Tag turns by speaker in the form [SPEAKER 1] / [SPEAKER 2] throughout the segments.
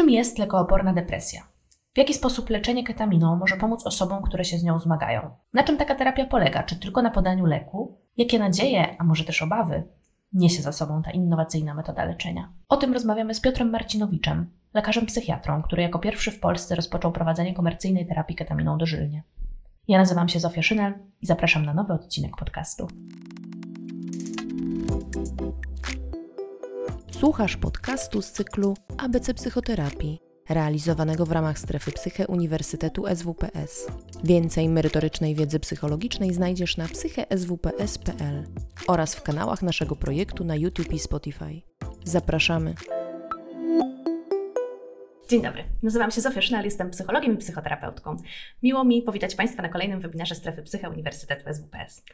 [SPEAKER 1] Czym jest lekooporna depresja? W jaki sposób leczenie ketaminą może pomóc osobom, które się z nią zmagają? Na czym taka terapia polega? Czy tylko na podaniu leku? Jakie nadzieje, a może też obawy, niesie za sobą ta innowacyjna metoda leczenia? O tym rozmawiamy z Piotrem Marcinowiczem, lekarzem psychiatrą, który jako pierwszy w Polsce rozpoczął prowadzenie komercyjnej terapii ketaminą dożylnie. Ja nazywam się Zofia Szynel i zapraszam na nowy odcinek podcastu.
[SPEAKER 2] Słuchasz podcastu z cyklu ABC Psychoterapii, realizowanego w ramach strefy Psyche Uniwersytetu SWPS. Więcej merytorycznej wiedzy psychologicznej znajdziesz na psycheswps.pl oraz w kanałach naszego projektu na YouTube i Spotify. Zapraszamy!
[SPEAKER 1] Dzień dobry, nazywam się Zofia Szynal, jestem psychologiem i psychoterapeutką. Miło mi powitać Państwa na kolejnym webinarze Strefy Psyche Uniwersytetu SWPS.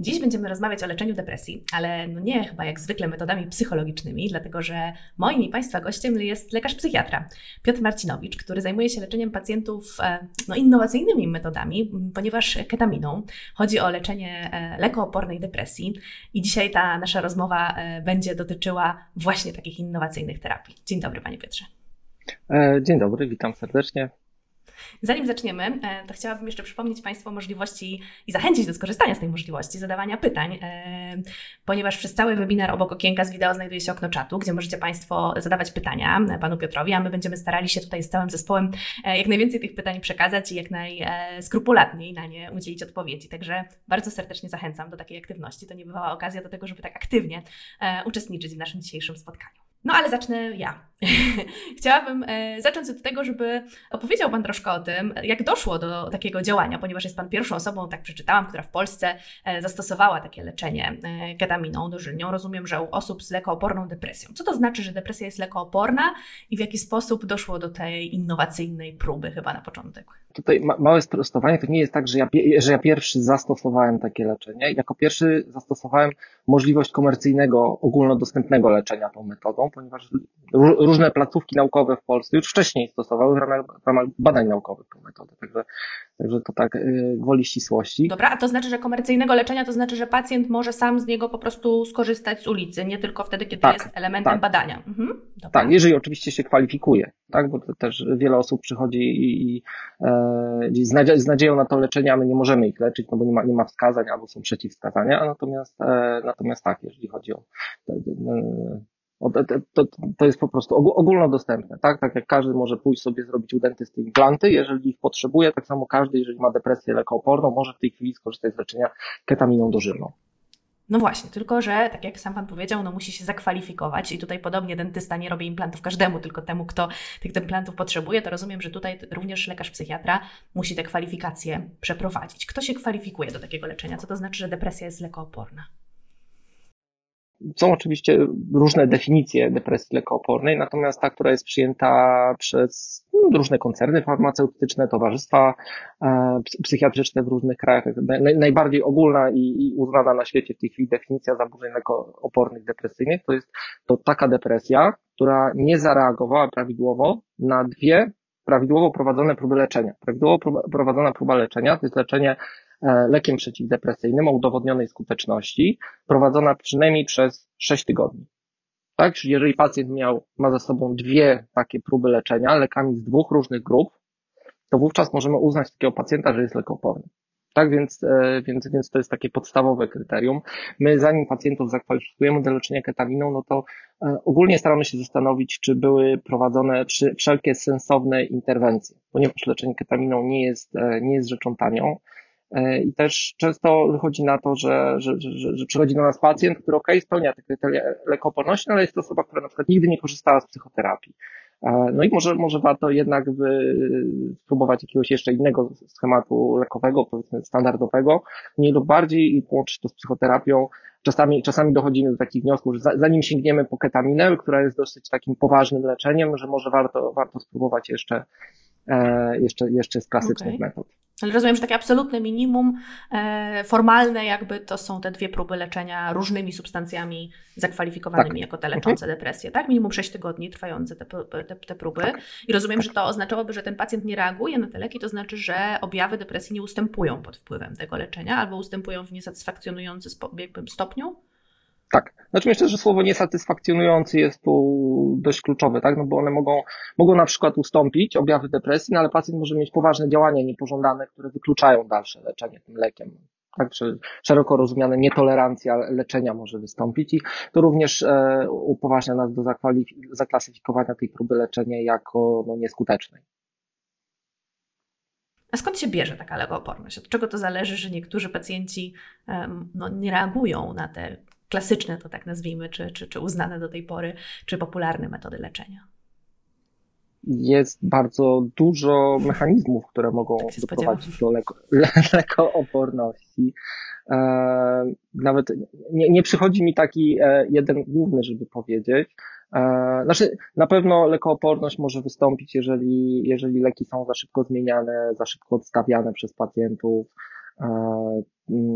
[SPEAKER 1] Dziś będziemy rozmawiać o leczeniu depresji, ale no nie chyba jak zwykle metodami psychologicznymi, dlatego że moim i Państwa gościem jest lekarz psychiatra Piotr Marcinowicz, który zajmuje się leczeniem pacjentów e, no, innowacyjnymi metodami, ponieważ ketaminą chodzi o leczenie e, lekoopornej depresji i dzisiaj ta nasza rozmowa e, będzie dotyczyła właśnie takich innowacyjnych terapii. Dzień dobry Panie Piotrze.
[SPEAKER 3] E, dzień dobry, witam serdecznie.
[SPEAKER 1] Zanim zaczniemy, e, to chciałabym jeszcze przypomnieć Państwu o możliwości i zachęcić do skorzystania z tej możliwości zadawania pytań, e, ponieważ przez cały webinar obok okienka z wideo znajduje się okno czatu, gdzie możecie Państwo zadawać pytania Panu Piotrowi, a my będziemy starali się tutaj z całym zespołem jak najwięcej tych pytań przekazać i jak najskrupulatniej na nie udzielić odpowiedzi. Także bardzo serdecznie zachęcam do takiej aktywności. To nie bywała okazja do tego, żeby tak aktywnie uczestniczyć w naszym dzisiejszym spotkaniu. No ale zacznę ja. Chciałabym e, zacząć od tego, żeby opowiedział Pan troszkę o tym, jak doszło do takiego działania, ponieważ jest Pan pierwszą osobą, tak przeczytałam, która w Polsce e, zastosowała takie leczenie e, ketaminą dożylnią. Rozumiem, że u osób z lekooporną depresją. Co to znaczy, że depresja jest lekooporna i w jaki sposób doszło do tej innowacyjnej próby chyba na początek?
[SPEAKER 3] Tutaj ma małe sprostowanie, to nie jest tak, że ja, że ja pierwszy zastosowałem takie leczenie. Jako pierwszy zastosowałem możliwość komercyjnego, ogólnodostępnego leczenia tą metodą, ponieważ różne placówki naukowe w Polsce już wcześniej stosowały w ramach, w ramach badań naukowych tę metodę. Także, także to tak yy, gwoli ścisłości.
[SPEAKER 1] Dobra, a to znaczy, że komercyjnego leczenia to znaczy, że pacjent może sam z niego po prostu skorzystać z ulicy, nie tylko wtedy, kiedy tak, jest elementem
[SPEAKER 3] tak.
[SPEAKER 1] badania. Mhm,
[SPEAKER 3] tak, jeżeli oczywiście się kwalifikuje, tak, bo też wiele osób przychodzi i, i e, z nadzieją na to leczenie, a my nie możemy ich leczyć, no bo nie ma, nie ma wskazań albo są przeciwwskazania, natomiast, e, natomiast tak, jeżeli chodzi o to, to jest po prostu ogólnodostępne, tak? Tak jak każdy może pójść sobie zrobić u dentysty implanty, jeżeli ich potrzebuje, tak samo każdy, jeżeli ma depresję lekooporną, może w tej chwili skorzystać z leczenia ketaminą dożylną.
[SPEAKER 1] No właśnie, tylko że, tak jak sam Pan powiedział, no musi się zakwalifikować i tutaj podobnie dentysta nie robi implantów każdemu, tylko temu, kto tych implantów potrzebuje, to rozumiem, że tutaj również lekarz psychiatra musi te kwalifikacje przeprowadzić. Kto się kwalifikuje do takiego leczenia? Co to znaczy, że depresja jest lekooporna?
[SPEAKER 3] Są oczywiście różne definicje depresji lekoopornej, natomiast ta, która jest przyjęta przez no, różne koncerny farmaceutyczne, towarzystwa e, psychiatryczne w różnych krajach, najbardziej ogólna i uznana na świecie w tej chwili definicja zaburzeń lekoopornych depresyjnych, to jest to taka depresja, która nie zareagowała prawidłowo na dwie prawidłowo prowadzone próby leczenia. Prawidłowo prowadzona próba leczenia to jest leczenie lekiem przeciwdepresyjnym o udowodnionej skuteczności, prowadzona przynajmniej przez 6 tygodni. Tak, czyli jeżeli pacjent miał, ma za sobą dwie takie próby leczenia lekami z dwóch różnych grup, to wówczas możemy uznać takiego pacjenta, że jest lekooporny. Tak, więc, e, więc, więc to jest takie podstawowe kryterium. My zanim pacjentów zakwalifikujemy do leczenia ketaminą, no to e, ogólnie staramy się zastanowić, czy były prowadzone wszelkie sensowne interwencje, ponieważ leczenie ketaminą nie jest, nie jest rzeczą tanią. E, I też często wychodzi na to, że, że, że, że przychodzi do nas pacjent, który ok, spełnia te kryteria lekooporności, ale jest to osoba, która na przykład nigdy nie korzystała z psychoterapii. E, no i może, może warto jednak by spróbować jakiegoś jeszcze innego schematu lekowego, powiedzmy standardowego, mniej lub bardziej i połączyć to z psychoterapią. Czasami, czasami dochodzimy do takich wniosków, że zanim sięgniemy po ketaminę, która jest dosyć takim poważnym leczeniem, że może warto, warto spróbować jeszcze, e, jeszcze, jeszcze z klasycznych okay. metod.
[SPEAKER 1] Ale rozumiem, że takie absolutne minimum e, formalne jakby to są te dwie próby leczenia różnymi substancjami zakwalifikowanymi tak. jako te leczące mhm. depresję, tak? Minimum 6 tygodni trwające te, te, te próby. Tak. I rozumiem, tak. że to oznaczałoby, że ten pacjent nie reaguje na te leki, to znaczy, że objawy depresji nie ustępują pod wpływem tego leczenia albo ustępują w niesatysfakcjonujący stopniu?
[SPEAKER 3] Tak. Znaczy myślę, że słowo niesatysfakcjonujący jest tu dość kluczowe, tak? No bo one mogą, mogą na przykład ustąpić objawy depresji, no ale pacjent może mieć poważne działania niepożądane, które wykluczają dalsze leczenie tym lekiem. Tak, czy szeroko rozumiane nietolerancja leczenia może wystąpić i to również e, upoważnia nas do zaklasyfikowania tej próby leczenia jako no, nieskutecznej.
[SPEAKER 1] A skąd się bierze taka lekooporność? Od czego to zależy, że niektórzy pacjenci no, nie reagują na te klasyczne, to tak nazwijmy, czy, czy, czy uznane do tej pory, czy popularne metody leczenia?
[SPEAKER 3] Jest bardzo dużo mechanizmów, które mogą tak doprowadzić do leko, lekooporności. E, nawet nie, nie przychodzi mi taki e, jeden główny, żeby powiedzieć. E, znaczy, na pewno lekooporność może wystąpić, jeżeli, jeżeli leki są za szybko zmieniane, za szybko odstawiane przez pacjentów,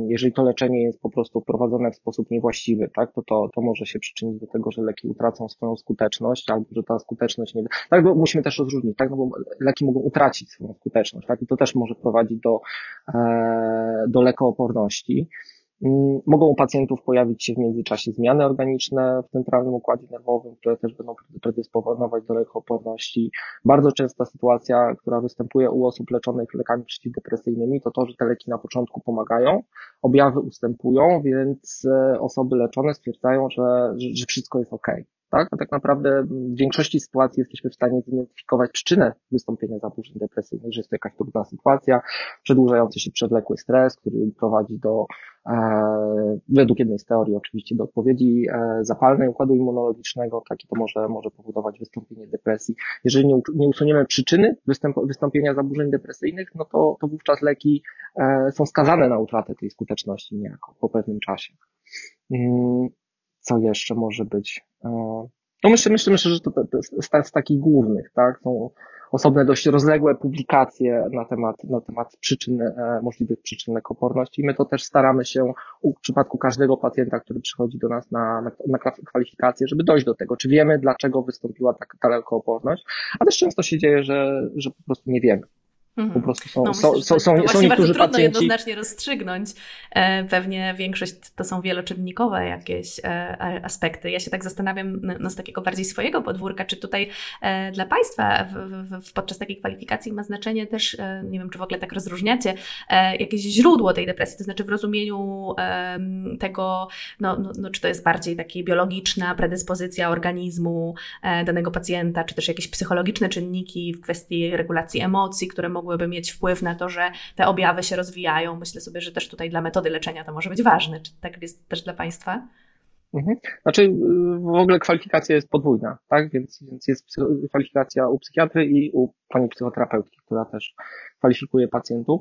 [SPEAKER 3] jeżeli to leczenie jest po prostu prowadzone w sposób niewłaściwy, tak, to, to, to może się przyczynić do tego, że leki utracą swoją skuteczność, albo że ta skuteczność nie. Tak, bo musimy też rozróżnić, tak, no bo leki mogą utracić swoją skuteczność, tak, i to też może prowadzić do, e, do lekooporności. Mm, mogą u pacjentów pojawić się w międzyczasie zmiany organiczne w centralnym układzie nerwowym, które też będą predysponować do lekooporności. Bardzo częsta sytuacja, która występuje u osób leczonych lekami przeciwdepresyjnymi, to to, że te leki na początku pomagają, objawy ustępują, więc e, osoby leczone stwierdzają, że, że, wszystko jest ok tak? A tak naprawdę w większości sytuacji jesteśmy w stanie zidentyfikować przyczynę wystąpienia zaburzeń depresyjnych, że jest to jakaś trudna sytuacja, przedłużający się przewlekły stres, który prowadzi do, e, według jednej z teorii oczywiście, do odpowiedzi e, zapalnej układu immunologicznego, tak i to może, może powodować wystąpienie depresji. Jeżeli nie, nie usuniemy przyczyny występ, wystąpienia zaburzeń depresyjnych, no to, to wówczas leki e, są skazane na utratę tej skuteczności niejako po pewnym czasie. Mm, co jeszcze może być? E, no myślę, myślę, myślę, że to, to, to z takich głównych, tak? Są osobne dość rozległe publikacje na temat, na temat przyczyn, e, możliwych przyczyn lekoporności i my to też staramy się w przypadku każdego pacjenta, który przychodzi do nas na, na, na kwalifikację, żeby dojść do tego, czy wiemy, dlaczego wystąpiła taka, ta lekoporność, a też często się dzieje, że, że po prostu nie wiemy. Mhm. Po prostu są, no, są, myślę, są, są, są niektórzy
[SPEAKER 1] trudno
[SPEAKER 3] pacjenci...
[SPEAKER 1] jednoznacznie rozstrzygnąć. E, pewnie większość to są wieloczynnikowe jakieś e, aspekty. Ja się tak zastanawiam no, z takiego bardziej swojego podwórka, czy tutaj e, dla Państwa w, w, podczas takiej kwalifikacji ma znaczenie też, nie wiem, czy w ogóle tak rozróżniacie, jakieś źródło tej depresji, to znaczy w rozumieniu tego, no, no, no, czy to jest bardziej taka biologiczna predyspozycja organizmu danego pacjenta, czy też jakieś psychologiczne czynniki w kwestii regulacji emocji, które mogą mogłyby mieć wpływ na to, że te objawy się rozwijają. Myślę sobie, że też tutaj dla metody leczenia to może być ważne. Czy tak jest też dla Państwa?
[SPEAKER 3] Mhm. Znaczy, w ogóle kwalifikacja jest podwójna, tak? Więc, więc jest kwalifikacja u psychiatry i u pani psychoterapeutki, która też kwalifikuje pacjentów.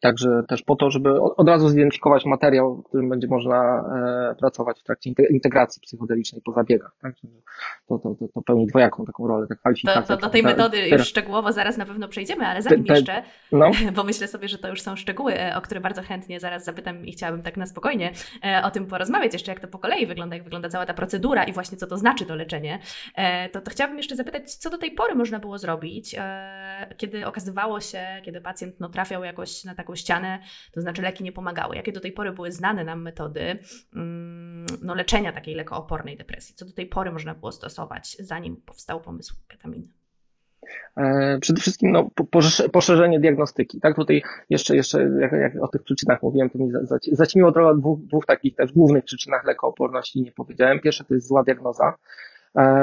[SPEAKER 3] Także też po to, żeby od razu zidentyfikować materiał, w którym będzie można e, pracować w trakcie integracji psychodelicznej po zabiegach. Tak? To, to, to, to pełni dwojaką taką rolę, ta kwalifikacja.
[SPEAKER 1] To, to do tej metody już szczegółowo zaraz na pewno przejdziemy, ale zanim jeszcze, no. bo myślę sobie, że to już są szczegóły, e, o które bardzo chętnie zaraz zapytam i chciałabym tak na spokojnie e, o tym porozmawiać jeszcze, jak to po kolei wygląda, jak wygląda cała ta procedura i właśnie co to znaczy to leczenie, to, to chciałabym jeszcze zapytać, co do tej pory można było zrobić, kiedy okazywało się, kiedy pacjent no, trafiał jakoś na taką ścianę, to znaczy leki nie pomagały. Jakie do tej pory były znane nam metody mm, no, leczenia takiej lekoopornej depresji? Co do tej pory można było stosować, zanim powstał pomysł ketaminy?
[SPEAKER 3] E, przede wszystkim no, poszerzenie diagnostyki. Tak, tutaj jeszcze, jeszcze jak, jak o tych przyczynach mówiłem, to mi zaćmiło trochę dwóch, dwóch takich też głównych przyczynach lekooporności nie powiedziałem. Pierwsze to jest zła diagnoza,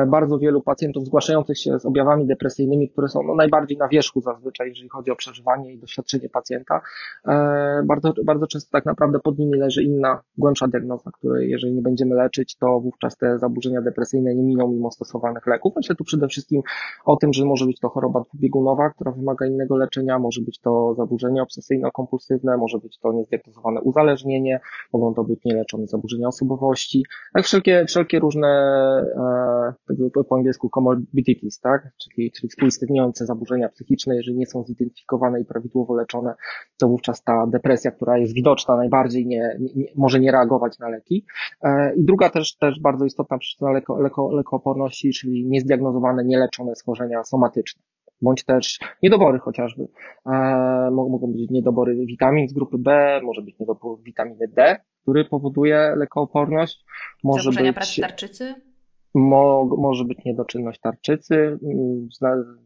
[SPEAKER 3] bardzo wielu pacjentów zgłaszających się z objawami depresyjnymi, które są no, najbardziej na wierzchu zazwyczaj, jeżeli chodzi o przeżywanie i doświadczenie pacjenta. E, bardzo, bardzo często tak naprawdę pod nimi leży inna, głębsza diagnoza, której jeżeli nie będziemy leczyć, to wówczas te zaburzenia depresyjne nie miną mimo stosowanych leków. Myślę tu przede wszystkim o tym, że może być to choroba dwubiegunowa, która wymaga innego leczenia, może być to zaburzenie obsesyjno-kompulsywne, może być to niezdiagnozowane uzależnienie, mogą to być nieleczone zaburzenia osobowości, tak wszelkie, wszelkie różne e, tak po angielsku comorbidities, tak? Czyli, czyli współistniejące zaburzenia psychiczne, jeżeli nie są zidentyfikowane i prawidłowo leczone, to wówczas ta depresja, która jest widoczna, najbardziej nie, nie może nie reagować na leki. E, I druga też, też bardzo istotna przyczyna leko, leko, lekooporności, czyli niezdiagnozowane, nieleczone schorzenia somatyczne bądź też niedobory chociażby. E, mogą być niedobory witamin z grupy B, może być niedobór witaminy D, który powoduje lekooporność.
[SPEAKER 1] Może Zaburzenia być, pracy tarczycy?
[SPEAKER 3] Mo, może być niedoczynność tarczycy.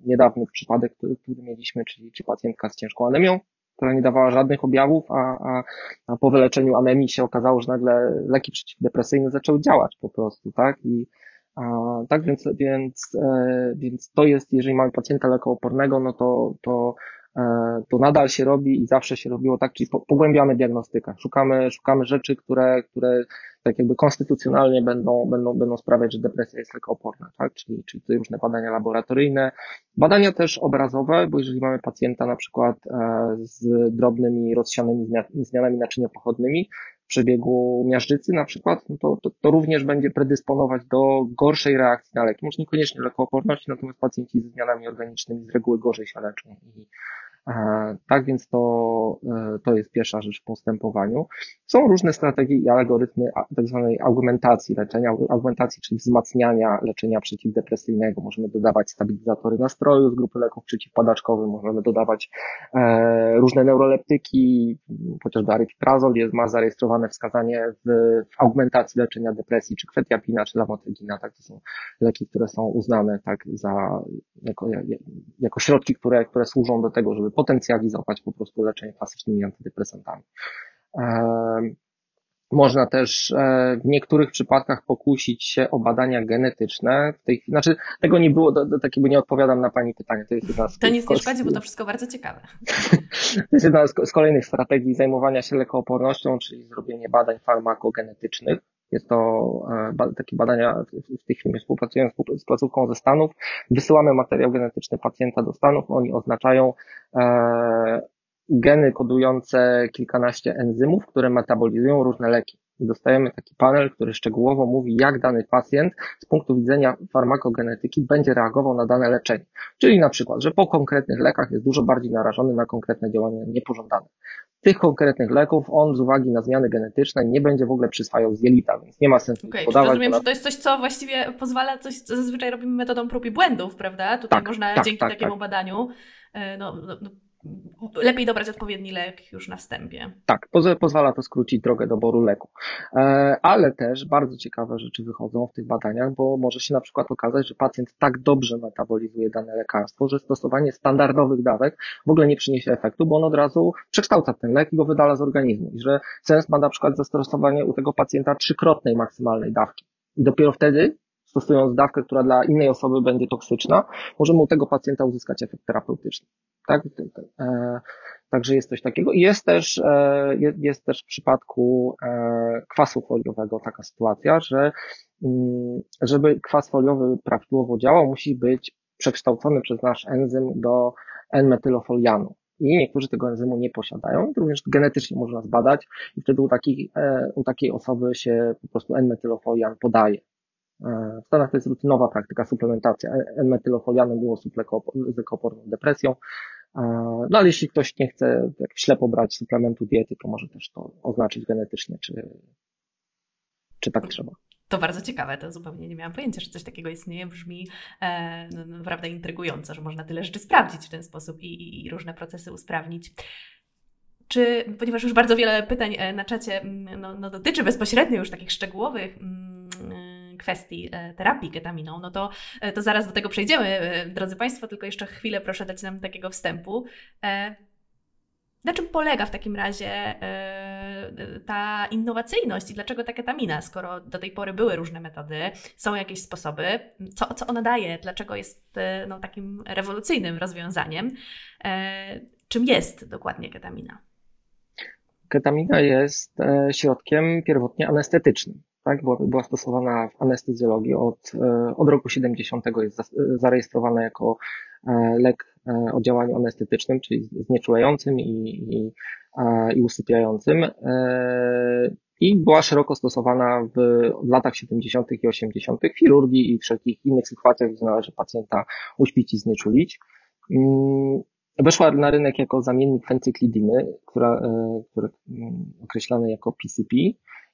[SPEAKER 3] Niedawny przypadek, który, który mieliśmy, czyli, czy pacjentka z ciężką anemią, która nie dawała żadnych objawów, a, a, a po wyleczeniu anemii się okazało, że nagle leki przeciwdepresyjne zaczęły działać po prostu, tak? I a, tak więc, więc, e, więc to jest, jeżeli mamy pacjenta lekoopornego, no to, to to nadal się robi i zawsze się robiło tak, czyli pogłębiamy diagnostykę. Szukamy, szukamy rzeczy, które, które tak jakby konstytucjonalnie będą, będą, będą sprawiać, że depresja jest lekooporna, tak? Czyli, czyli tutaj różne badania laboratoryjne, badania też obrazowe, bo jeżeli mamy pacjenta na przykład e, z drobnymi, rozsianymi zmianami naczynia pochodnymi, w przebiegu miażdżycy na przykład, no to, to, to, również będzie predysponować do gorszej reakcji na leki. Może niekoniecznie lekooporności, natomiast pacjenci ze zmianami organicznymi z reguły gorzej się leczą i, tak więc to, e, to jest pierwsza rzecz w postępowaniu. Są różne strategie i algorytmy tak zwanej augmentacji leczenia, augmentacji, czyli wzmacniania leczenia przeciwdepresyjnego. Możemy dodawać stabilizatory nastroju z grupy leków przeciwpadaczkowych, możemy dodawać e, różne neuroleptyki, chociażby aripiprazol jest, ma zarejestrowane wskazanie w, w augmentacji leczenia depresji, czy kwetiapina, czy lamotrigina, tak, to są leki, które są uznane tak za, jako, jako środki, które, które służą do tego, żeby potencjalizować po prostu leczenie klasycznymi antydepresantami. Można też e, w niektórych przypadkach pokusić się o badania genetyczne. W tej chwili, znaczy, tego nie było, do, do takiego nie odpowiadam na Pani pytanie.
[SPEAKER 1] To jest jedna z, to nic nie szkodzi, bo to wszystko bardzo ciekawe.
[SPEAKER 3] to jest jedna z, z kolejnych strategii zajmowania się lekoopornością, czyli zrobienie badań farmakogenetycznych. Jest to e, takie badania, w tej chwili współpracują z placówką ze Stanów. Wysyłamy materiał genetyczny pacjenta do Stanów, oni oznaczają e, geny kodujące kilkanaście enzymów, które metabolizują różne leki. I dostajemy taki panel, który szczegółowo mówi, jak dany pacjent z punktu widzenia farmakogenetyki będzie reagował na dane leczenie. Czyli na przykład, że po konkretnych lekach jest dużo bardziej narażony na konkretne działania niepożądane. Tych konkretnych leków on z uwagi na zmiany genetyczne nie będzie w ogóle przyswajał z jelita, więc nie ma sensu
[SPEAKER 1] okay, podawać. Rozumiem, że to jest coś, co właściwie pozwala, coś, co zazwyczaj robimy metodą prób i błędów, prawda? Tutaj tak, można tak, dzięki tak, takiemu tak. badaniu e, no, no, no lepiej dobrać odpowiedni lek już na wstępie.
[SPEAKER 3] Tak, pozwala to skrócić drogę doboru leku. E, ale też bardzo ciekawe rzeczy wychodzą w tych badaniach, bo może się na przykład okazać, że pacjent tak dobrze metabolizuje dane lekarstwo, że stosowanie standardowych dawek w ogóle nie przyniesie efektu, bo on od razu przekształca ten lek i go wydala z organizmu. I że sens ma na przykład zastosowanie u tego pacjenta trzykrotnej maksymalnej dawki. I dopiero wtedy stosując dawkę, która dla innej osoby będzie toksyczna, możemy u tego pacjenta uzyskać efekt terapeutyczny. Tak? E, także jest coś takiego. I jest też, e, jest też w przypadku e, kwasu foliowego taka sytuacja, że mm, żeby kwas foliowy prawidłowo działał, musi być przekształcony przez nasz enzym do N-metylofolianu. I niektórzy tego enzymu nie posiadają, również genetycznie można zbadać i wtedy u, takiej, u takiej osoby się po prostu N-metylofolian podaje. E, w Stanach to jest rutynowa praktyka suplementacja N-metylofolianem było z lekoporną depresją. E, no ale jeśli ktoś nie chce tak ślepo brać suplementu diety, to może też to oznaczyć genetycznie, czy, czy tak trzeba.
[SPEAKER 1] To bardzo ciekawe, to zupełnie nie miałam pojęcia, że coś takiego istnieje. Brzmi e, no, naprawdę intrygująco, że można tyle rzeczy sprawdzić w ten sposób i, i, i różne procesy usprawnić. Czy, ponieważ już bardzo wiele pytań e, na czacie mm, no, no, dotyczy bezpośrednio już takich szczegółowych mm, kwestii e, terapii ketaminą, no to, e, to zaraz do tego przejdziemy, e, drodzy Państwo, tylko jeszcze chwilę proszę dać nam takiego wstępu. Na czym polega w takim razie ta innowacyjność i dlaczego ta ketamina, skoro do tej pory były różne metody, są jakieś sposoby, co, co ona daje, dlaczego jest no, takim rewolucyjnym rozwiązaniem? Czym jest dokładnie ketamina?
[SPEAKER 3] Ketamina jest środkiem pierwotnie anestetycznym tak, była, była stosowana w anestezjologii od, e, od roku 70. jest zarejestrowana jako e, lek e, o działaniu anestetycznym, czyli znieczulającym i, i, i usypiającym. I była szeroko stosowana w, latach 70. i 80. w chirurgii i wszelkich innych sytuacjach, gdzie należy pacjenta uśpić i znieczulić. Weszła na rynek jako zamiennik fencyklidiny, która, która mm, określana jako PCP.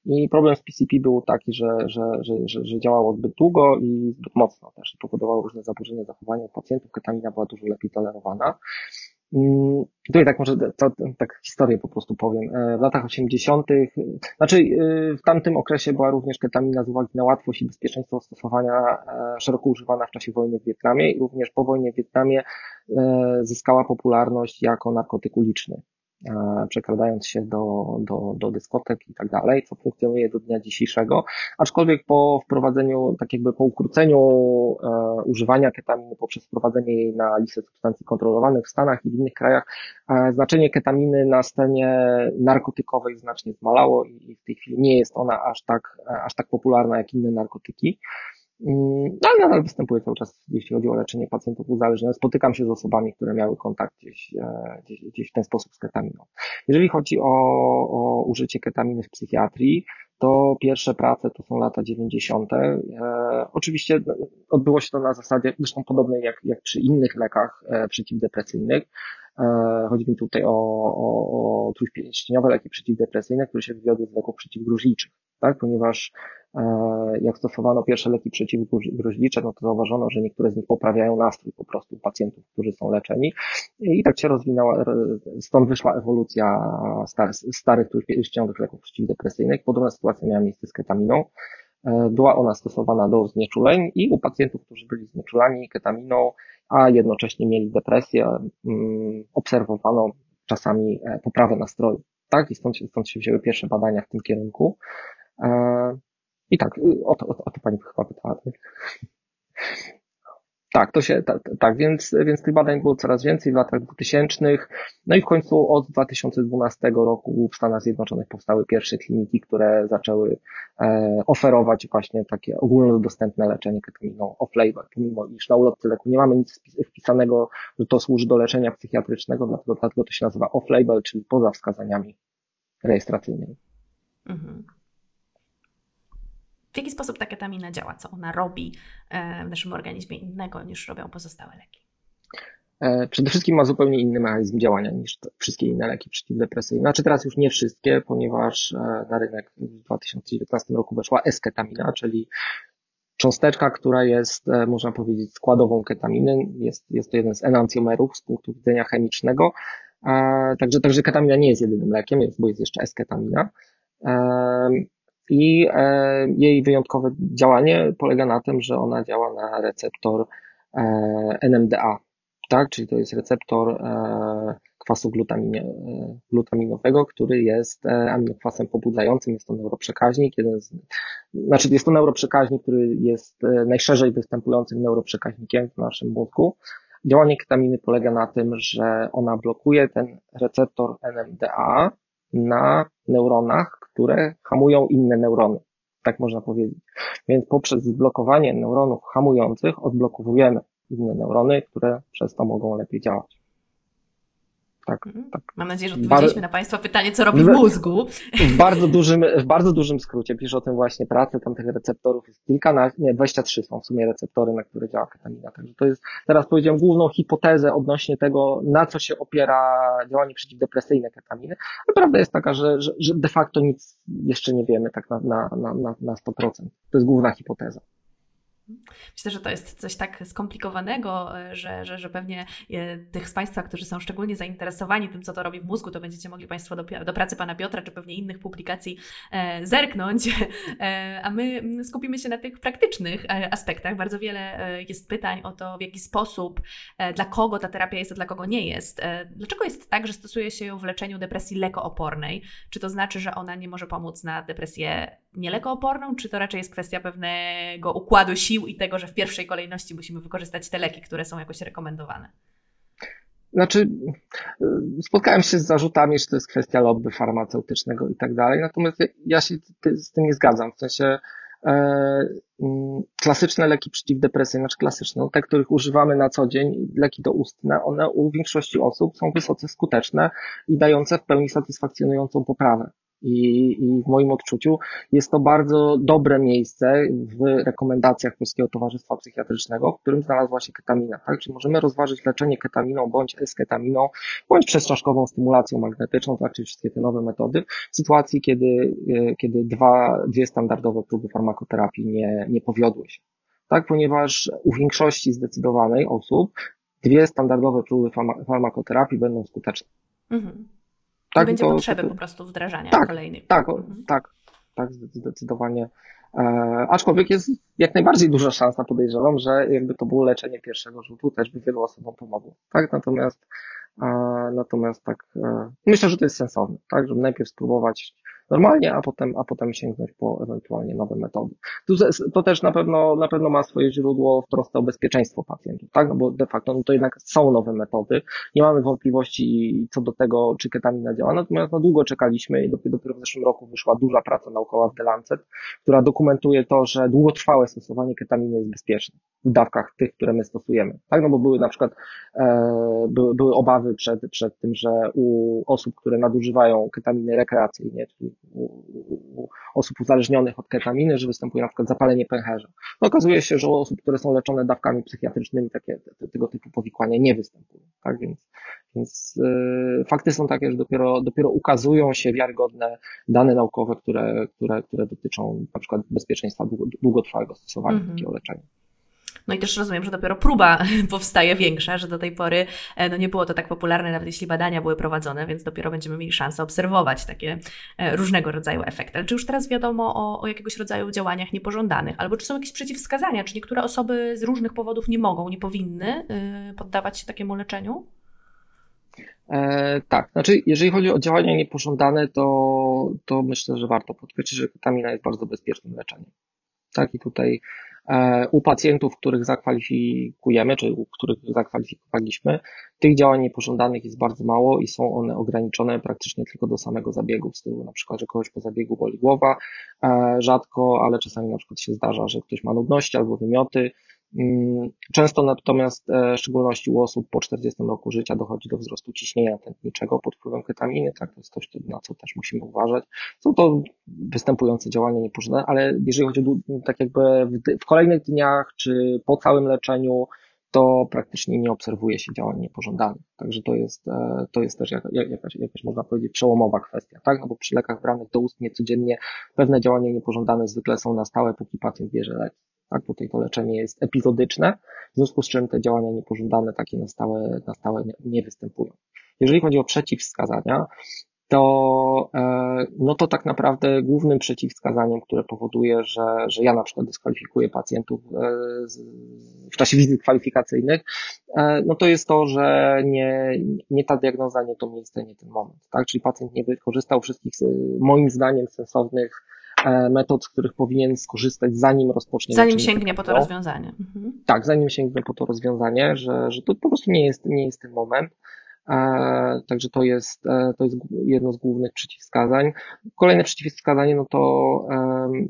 [SPEAKER 3] I problem z PCP był taki, że, że, że, że działało zbyt długo i zbyt mocno też i powodowało różne zaburzenia zachowania u pacjentów. Ketamina była dużo lepiej tolerowana. Mm, tutaj tak może to, tak historię po prostu powiem. E, w latach 80., znaczy e, w tamtym okresie była również ketamina z uwagi na łatwość i bezpieczeństwo stosowania e, szeroko używana w czasie wojny w Wietnamie i również po wojnie w Wietnamie zyskała popularność jako narkotyk uliczny. E, przekradając się do, do, do dyskotek i tak dalej, co funkcjonuje do dnia dzisiejszego. Aczkolwiek po wprowadzeniu, tak jakby po ukróceniu e, używania ketaminy poprzez wprowadzenie jej na listę substancji kontrolowanych w Stanach i w innych krajach, e, znaczenie ketaminy na scenie narkotykowej znacznie zmalało i w tej chwili nie jest ona aż tak, aż tak popularna jak inne narkotyki. Mm, ale nadal występuje cały czas, jeśli chodzi o leczenie pacjentów uzależnionych. Spotykam się z osobami, które miały kontakt gdzieś, e, gdzieś, gdzieś w ten sposób z ketaminą. Jeżeli chodzi o, o użycie ketaminy w psychiatrii, to pierwsze prace to są lata 90. E, oczywiście no, odbyło się to na zasadzie, zresztą podobnej jak, jak przy innych lekach e, przeciwdepresyjnych. E, chodzi mi tutaj o, o, o trójpięścieniowe leki przeciwdepresyjne, które się wywiodły z leków przeciwgruźliczych, tak? ponieważ E, jak stosowano pierwsze leki przeciwgruźlicze, no to zauważono, że niektóre z nich poprawiają nastrój po prostu pacjentów, którzy są leczeni. I tak się rozwinęła, stąd wyszła ewolucja starych, starych trójpięściowych leków przeciwdepresyjnych. Podobna sytuacja miała miejsce z ketaminą. E, była ona stosowana do znieczuleń i u pacjentów, którzy byli znieczulani ketaminą, a jednocześnie mieli depresję, obserwowano czasami e, poprawę nastroju. Tak, i stąd, stąd się wzięły pierwsze badania w tym kierunku. I tak, o to, o to, o to pani chyba pytała. Tak? tak, to się, tak, tak, więc, więc tych badań było coraz więcej w latach 2000. No i w końcu od 2012 roku w Stanach Zjednoczonych powstały pierwsze kliniki, które zaczęły e, oferować właśnie takie ogólnodostępne leczenie ketaminą off-label, pomimo iż na ulotce leku nie mamy nic wpisanego, że to służy do leczenia psychiatrycznego, dlatego, dlatego to się nazywa off-label, czyli poza wskazaniami rejestracyjnymi. Mhm.
[SPEAKER 1] W jaki sposób ta ketamina działa? Co ona robi e, w naszym organizmie innego niż robią pozostałe leki?
[SPEAKER 3] E, przede wszystkim ma zupełnie inny mechanizm działania niż wszystkie inne leki przeciwdepresyjne. Znaczy teraz już nie wszystkie, ponieważ e, na rynek w 2019 roku weszła esketamina, czyli cząsteczka, która jest, można powiedzieć, składową ketaminy. Jest, jest to jeden z enancjomerów z punktu widzenia chemicznego. Także, także ketamina nie jest jedynym lekiem, bo jest jeszcze esketamina i e, jej wyjątkowe działanie polega na tym, że ona działa na receptor e, NMDA, tak? Czyli to jest receptor e, kwasu glutaminowego, który jest aminokwasem pobudzającym, jest to neuroprzekaźnik, jeden z, znaczy jest to neuroprzekaźnik, który jest najszerzej występującym neuroprzekaźnikiem w naszym mózgu. Działanie ketaminy polega na tym, że ona blokuje ten receptor NMDA na neuronach, które hamują inne neurony. Tak można powiedzieć. Więc poprzez zblokowanie neuronów hamujących odblokowujemy inne neurony, które przez to mogą lepiej działać.
[SPEAKER 1] Tak, mhm. tak. Mam nadzieję, że odpowiedzieliśmy Bar... na Państwa pytanie, co robi w mózgu.
[SPEAKER 3] W bardzo dużym, w bardzo dużym skrócie pisze o tym właśnie pracę, tam tych receptorów jest kilka, nie, 23 są w sumie receptory, na które działa ketamina. Także to jest, teraz powiedziałem, główną hipotezę odnośnie tego, na co się opiera działanie przeciwdepresyjne ketaminy. Ale prawda jest taka, że, że, że de facto nic jeszcze nie wiemy tak na, na, na, na 100%. To jest główna hipoteza.
[SPEAKER 1] Myślę, że to jest coś tak skomplikowanego, e, że, że, że pewnie e, tych z Państwa, którzy są szczególnie zainteresowani tym, co to robi w mózgu, to będziecie mogli Państwo do, do pracy Pana Piotra, czy pewnie innych publikacji e, zerknąć, e, a my skupimy się na tych praktycznych e, aspektach. Bardzo wiele jest pytań o to, w jaki sposób, e, dla kogo ta terapia jest, a dla kogo nie jest. Dlaczego jest tak, że stosuje się ją w leczeniu depresji lekoopornej? Czy to znaczy, że ona nie może pomóc na depresję nielekooporną, czy to raczej jest kwestia pewnego układu sił i tego, że w pierwszej kolejności musimy wykorzystać te leki, które są jakoś rekomendowane?
[SPEAKER 3] Znaczy, spotkałem się z zarzutami, że to jest kwestia lobby farmaceutycznego i tak dalej, natomiast ja się z tym nie zgadzam. W sensie e, mm, klasyczne leki przeciwdepresyjne, znaczy klasyczne, te, których używamy na co dzień, leki doustne, one u większości osób są wysoce skuteczne i dające w pełni satysfakcjonującą poprawę. I, I w moim odczuciu jest to bardzo dobre miejsce w rekomendacjach Polskiego Towarzystwa Psychiatrycznego, w którym znalazła się ketamina. Tak? Czyli możemy rozważyć leczenie ketaminą bądź esketaminą, bądź przestrzaszkową stymulacją magnetyczną, tak? czyli wszystkie te nowe metody, w sytuacji, kiedy, e, kiedy dwa, dwie standardowe próby farmakoterapii nie, nie powiodły się. Tak? Ponieważ u większości zdecydowanej osób dwie standardowe próby farmakoterapii będą skuteczne.
[SPEAKER 1] Mhm. Tak, będzie to, potrzeby to, po prostu wdrażania
[SPEAKER 3] tak,
[SPEAKER 1] kolejnych.
[SPEAKER 3] Tak, mhm. tak, tak, zdecydowanie. E, aczkolwiek jest jak najbardziej duża szansa, podejrzewam, że jakby to było leczenie pierwszego rzutu, też by wielu osobom pomogło. Tak, natomiast, e, natomiast tak, e, myślę, że to jest sensowne, tak, żeby najpierw spróbować normalnie, a potem, a potem sięgnąć po ewentualnie nowe metody. Tu, to też na pewno, na pewno ma swoje źródło w trosce o bezpieczeństwo pacjentów, tak? No bo de facto no to jednak są nowe metody. Nie mamy wątpliwości co do tego, czy ketamina działa, natomiast no długo czekaliśmy i dopiero, dopiero w zeszłym roku wyszła duża praca naukowa w The Lancet, która dokumentuje to, że długotrwałe stosowanie ketaminy jest bezpieczne w dawkach tych, które my stosujemy, tak? No bo były na przykład, e, były, były obawy przed, przed tym, że u osób, które nadużywają ketaminy rekreacyjnie, czyli u, osób uzależnionych od ketaminy, że występuje na przykład zapalenie pęcherza. No okazuje się, że u osób, które są leczone dawkami psychiatrycznymi, takie, te, tego typu powikłania nie występują. Tak więc, więc yy, fakty są takie, że dopiero, dopiero ukazują się wiarygodne dane naukowe, które, które, które dotyczą na przykład bezpieczeństwa długotrwałego stosowania mm -hmm. takiego leczenia.
[SPEAKER 1] No i też rozumiem, że dopiero próba powstaje większa, że do tej pory e, no nie było to tak popularne, nawet jeśli badania były prowadzone, więc dopiero będziemy mieli szansę obserwować takie e, różnego rodzaju efekty. Ale czy już teraz wiadomo o, o jakiegoś rodzaju działaniach niepożądanych? Albo czy są jakieś przeciwwskazania? Czy niektóre osoby z różnych powodów nie mogą, nie powinny e, poddawać się takiemu leczeniu?
[SPEAKER 3] E, tak, znaczy jeżeli chodzi o działania niepożądane, to, to myślę, że warto podkreślić, że ketamina jest bardzo bezpiecznym leczeniem. Tak, i tutaj u pacjentów, których zakwalifikujemy, czy u których zakwalifikowaliśmy, tych działań niepożądanych jest bardzo mało i są one ograniczone praktycznie tylko do samego zabiegu, w stylu na przykład, że kogoś po zabiegu boli głowa, e, rzadko, ale czasami na przykład się zdarza, że ktoś ma nudności albo wymioty, często natomiast, e, w szczególności u osób po 40 roku życia, dochodzi do wzrostu ciśnienia tętniczego pod wpływem ketaminy, tak, to jest coś, na co też musimy uważać. Są to występujące działania niepożądane, ale jeżeli chodzi o tak jakby w, w kolejnych dniach, czy po całym leczeniu, to praktycznie nie obserwuje się działań niepożądanych. Także to jest, e, to jest też jakaś, jakaś, można powiedzieć, przełomowa kwestia, tak? No bo przy lekach branych do ust niecodziennie pewne działania niepożądane zwykle są na stałe, póki pacjent bierze leki. Tak, tutaj to leczenie jest epizodyczne, w związku z czym te działania niepożądane takie na stałe, na stałe nie występują. Jeżeli chodzi o przeciwwskazania, to, e, no to tak naprawdę głównym przeciwwskazaniem, które powoduje, że, że ja na przykład dyskwalifikuję pacjentów e, w czasie wizyt kwalifikacyjnych, e, no to jest to, że nie, nie ta diagnoza, nie to miejsce, nie ten moment, tak? Czyli pacjent nie wykorzystał wszystkich moim zdaniem sensownych metod, z których powinien skorzystać, zanim rozpocznie.
[SPEAKER 1] Zanim sięgnie po to rozwiązanie. Mhm.
[SPEAKER 3] Tak, zanim sięgnie po to rozwiązanie, że, że to po prostu nie jest, nie jest ten moment. E, także to jest, e, to jest jedno z głównych przeciwwskazań. Kolejne przeciwwskazanie, no to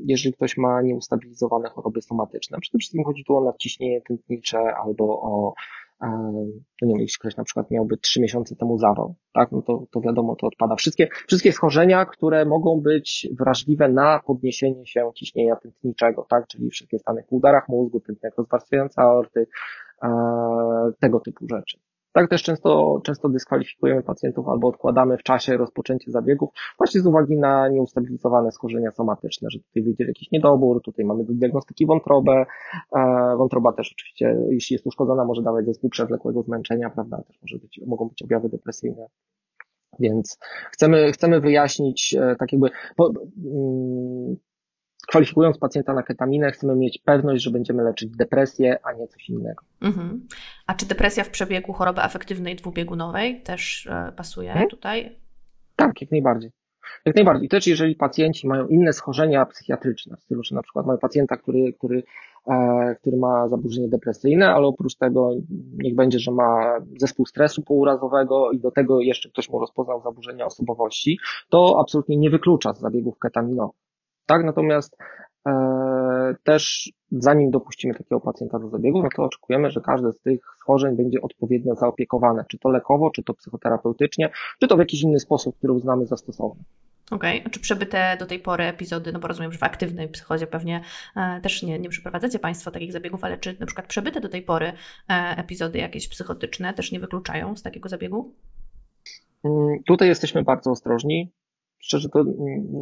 [SPEAKER 3] jeżeli ktoś ma nieustabilizowane choroby somatyczne, przede wszystkim chodzi tu o nadciśnienie tętnicze albo o no nie wiem, jeśli ktoś na przykład miałby trzy miesiące temu zawał, tak, no to, to wiadomo, to odpada. Wszystkie, wszystkie schorzenia, które mogą być wrażliwe na podniesienie się ciśnienia tętniczego, tak, czyli wszystkie stany w udarach mózgu, tętniak rozwarstwiająca aorty, tego typu rzeczy. Tak też często, często dyskwalifikujemy pacjentów albo odkładamy w czasie rozpoczęcie zabiegów właśnie z uwagi na nieustabilizowane schorzenia somatyczne, że tutaj wyjdzie jakiś niedobór, tutaj mamy do diagnostyki wątrobę. E, wątroba też oczywiście, jeśli jest uszkodzona, może dawać zespół przewlekłego zmęczenia, prawda, też może być, mogą być objawy depresyjne. Więc chcemy, chcemy wyjaśnić e, tak jakby, po, mm, kwalifikując pacjenta na ketaminę, chcemy mieć pewność, że będziemy leczyć depresję, a nie coś innego. Mhm.
[SPEAKER 1] A czy depresja w przebiegu choroby afektywnej dwubiegunowej też e, pasuje hmm? tutaj?
[SPEAKER 3] Tak, jak najbardziej. Jak najbardziej. Też jeżeli pacjenci mają inne schorzenia psychiatryczne, w stylu, że na przykład mają pacjenta, który, który, e, który ma zaburzenie depresyjne, ale oprócz tego niech będzie, że ma zespół stresu pourazowego i do tego jeszcze ktoś mu rozpoznał zaburzenia osobowości, to absolutnie nie wyklucza z zabiegów ketaminowych. Tak, natomiast e, też zanim dopuścimy takiego pacjenta do zabiegu, no to oczekujemy, że każde z tych schorzeń będzie odpowiednio zaopiekowane, czy to lekowo, czy to psychoterapeutycznie, czy to w jakiś inny sposób, który uznamy za stosowny.
[SPEAKER 1] Okej, okay. czy przebyte do tej pory epizody, no bo rozumiem, że w aktywnej psychozie pewnie e, też nie, nie przeprowadzacie Państwo takich zabiegów, ale czy na przykład przebyte do tej pory e, epizody jakieś psychotyczne też nie wykluczają z takiego zabiegu?
[SPEAKER 3] Mm, tutaj jesteśmy bardzo ostrożni szczerze to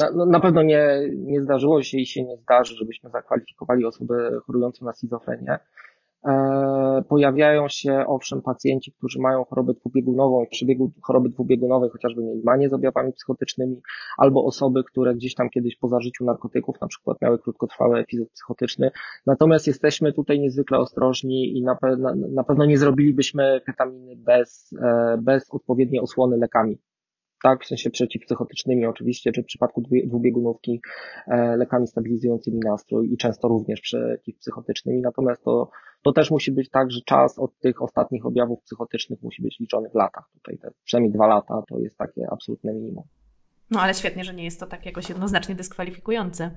[SPEAKER 3] na, no, na pewno nie, nie zdarzyło się i się nie zdarzy, żebyśmy zakwalifikowali osobę chorującą na schizofrenię. Pojawiają się owszem pacjenci, którzy mają chorobę dwubiegunową, przebiegu choroby dwubiegunowej chociażby mieli manię z objawami psychotycznymi, albo osoby, które gdzieś tam kiedyś po zażyciu narkotyków na przykład miały krótkotrwały epizod psychotyczny. Natomiast jesteśmy tutaj niezwykle ostrożni i na, pe- na pewno nie zrobilibyśmy ketaminy bez, bez odpowiedniej osłony lekami tak, w sensie przeciwpsychotycznymi oczywiście, czy w przypadku dwubiegunówki e, lekami stabilizującymi nastrój i często również przeciwpsychotycznymi. Natomiast to, to też musi być tak, że czas od tych ostatnich objawów psychotycznych musi być liczony w latach. Tutaj te przynajmniej dwa lata to jest takie absolutne minimum.
[SPEAKER 1] No ale świetnie, że nie jest to tak jakoś jednoznacznie dyskwalifikujące.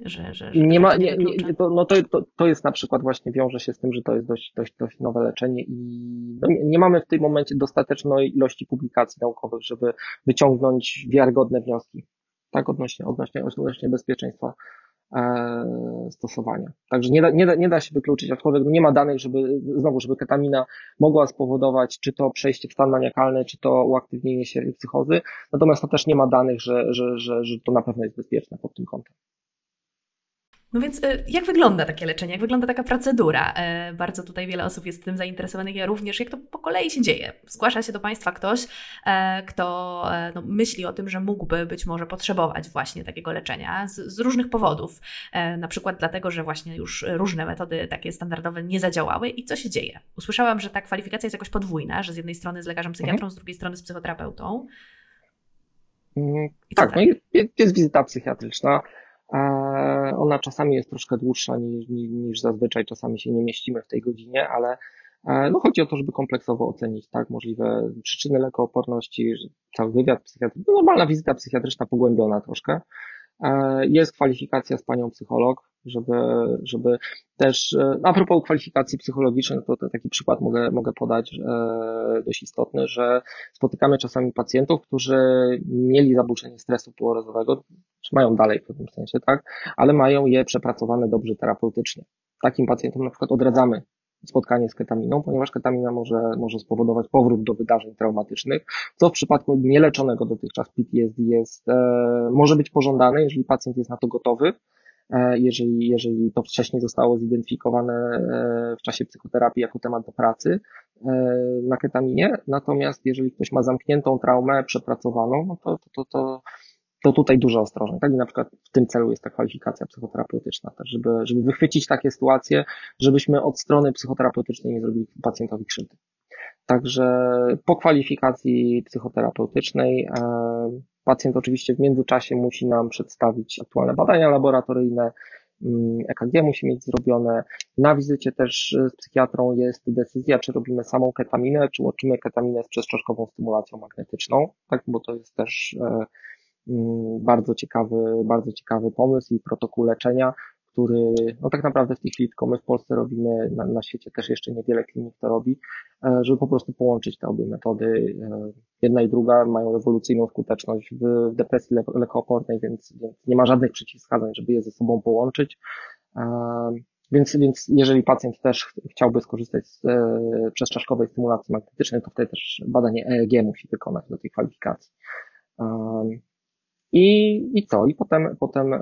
[SPEAKER 1] Że, że, że
[SPEAKER 3] nie ma, nie, nie, to, no to, to, to jest na przykład właśnie wiąże się z tym, że to jest dość, dość, dość nowe leczenie i no nie, nie mamy w tym momencie dostatecznej ilości publikacji naukowych, żeby wyciągnąć wiarygodne wnioski, tak, odnośnie, odnośnie, odnośnie bezpieczeństwa e, stosowania. Także nie da, nie, da, nie da się wykluczyć, aczkolwiek nie ma danych, żeby, znowu, żeby ketamina mogła spowodować czy to przejście w stan maniakalny, czy to uaktywnienie się psychozy, natomiast to też nie ma danych, że, że, że, że to na pewno jest bezpieczne pod tym kątem.
[SPEAKER 1] No więc y, jak wygląda takie leczenie, jak wygląda taka procedura? E, bardzo tutaj wiele osób jest tym zainteresowanych, ja również, jak to po kolei się dzieje. Zgłasza się do Państwa ktoś, e, kto e, no, myśli o tym, że mógłby być może potrzebować właśnie takiego leczenia z, z, różnych powodów. Na przykład dlatego, że właśnie już różne metody takie standardowe nie zadziałały i co się dzieje? Usłyszałam, że ta kwalifikacja jest jakoś podwójna, że z jednej strony z lekarzem psychiatrą, mhm. z drugiej strony z psychoterapeutą.
[SPEAKER 3] Mm, tak, tak, no jest, jest wizyta psychiatryczna. Ona czasami jest troszkę dłuższa niż, niż zazwyczaj, czasami się nie mieścimy w tej godzinie, ale e, no chodzi o to, żeby kompleksowo ocenić tak możliwe przyczyny lekooporności, cały wywiad psychiatryczny, no normalna wizyta psychiatryczna pogłębiona troszkę. E, jest kwalifikacja z panią psycholog, żeby, żeby też, e, a propos kwalifikacji psychologicznej, to, to taki przykład mogę, mogę podać dość istotny, że spotykamy czasami pacjentów, którzy mieli zaburzenie stresu półorozowego, czy mają dalej w pewnym sensie, tak, ale mają je przepracowane dobrze terapeutycznie. Takim pacjentom na przykład odradzamy spotkanie z ketaminą, ponieważ ketamina może, może spowodować powrót do wydarzeń traumatycznych, co w przypadku nieleczonego dotychczas PTSD jest, e, może być pożądane, jeżeli pacjent jest na to gotowy, e, jeżeli, jeżeli to wcześniej zostało zidentyfikowane e, w czasie psychoterapii jako temat do pracy e, na ketaminie. Natomiast jeżeli ktoś ma zamkniętą traumę przepracowaną, no to, to, to, to to tutaj dużo ostrożnie. Tak i na przykład w tym celu jest ta kwalifikacja psychoterapeutyczna, też żeby, żeby wychwycić takie sytuacje, żebyśmy od strony psychoterapeutycznej nie zrobili pacjentowi krzywdy. Także po kwalifikacji psychoterapeutycznej e, pacjent oczywiście w międzyczasie musi nam przedstawić aktualne badania laboratoryjne, mm, EKG musi mieć zrobione. Na wizycie też z psychiatrą jest decyzja, czy robimy samą ketaminę, czy łączymy ketaminę z przestrzeszkową stymulacją magnetyczną, tak, bo to jest też e, bardzo ciekawy, bardzo ciekawy pomysł i protokół leczenia, który no tak naprawdę w tej chwili tylko my w Polsce robimy, na, na świecie też jeszcze niewiele klinik to robi, e, żeby po prostu połączyć te obie metody. E, jedna i druga mają rewolucyjną skuteczność w, depresji le lekoopornej, więc, więc nie ma żadnych przeciwwskazań, żeby je ze sobą połączyć. E, więc, więc jeżeli pacjent też chciałby skorzystać z e, stymulacji magnetycznej, to wtedy też badanie EEG musi wykonać do tej kwalifikacji. I, i co? I potem, potem e,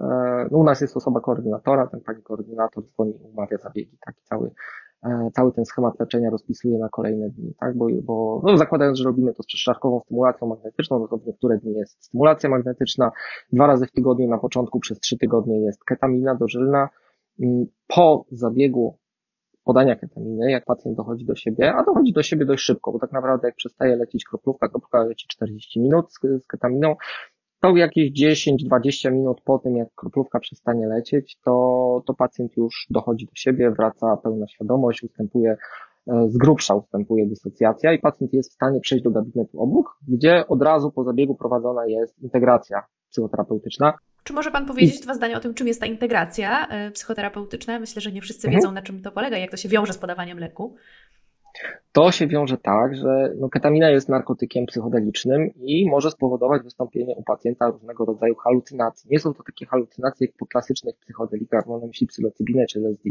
[SPEAKER 3] no u nas jest osoba koordynatora, ten pani koordynator dzwoni, umawia zabiegi, taki cały, e, cały ten schemat leczenia rozpisuje na kolejne dni, tak? Bo, bo no zakładając, że robimy to z przeszczaszkową stymulacją magnetyczną, no to niektóre dni jest stymulacja magnetyczna, dwa razy w tygodniu na początku przez trzy tygodnie jest ketamina dożylna. Mm, po zabiegu podania ketaminy, jak pacjent dochodzi do siebie, a dochodzi do siebie dość szybko, bo tak naprawdę jak przestaje lecieć kroplówka, kroplówka leci 40 minut z, z ketaminą, to jakieś 10-20 minut po tym, jak kroplówka przestanie lecieć, to, to pacjent już dochodzi do siebie, wraca pełna świadomość, ustępuje e, z grubsza ustępuje dysocjacja i pacjent jest w stanie przejść do gabinetu obok, gdzie od razu po zabiegu prowadzona jest integracja psychoterapeutyczna.
[SPEAKER 1] Czy może Pan powiedzieć dwa zdania o tym, czym jest ta integracja e, psychoterapeutyczna? Myślę, że nie wszyscy mhm. wiedzą, na czym to polega, jak to się wiąże z podawaniem leku.
[SPEAKER 3] To się wiąże tak, że no, ketamina jest narkotykiem psychodelicznym i może spowodować wystąpienie u pacjenta różnego rodzaju halucynacji. Nie są to takie halucynacje jak po klasycznych psychodelikach, mam na myśli psylocybinę czy LSD.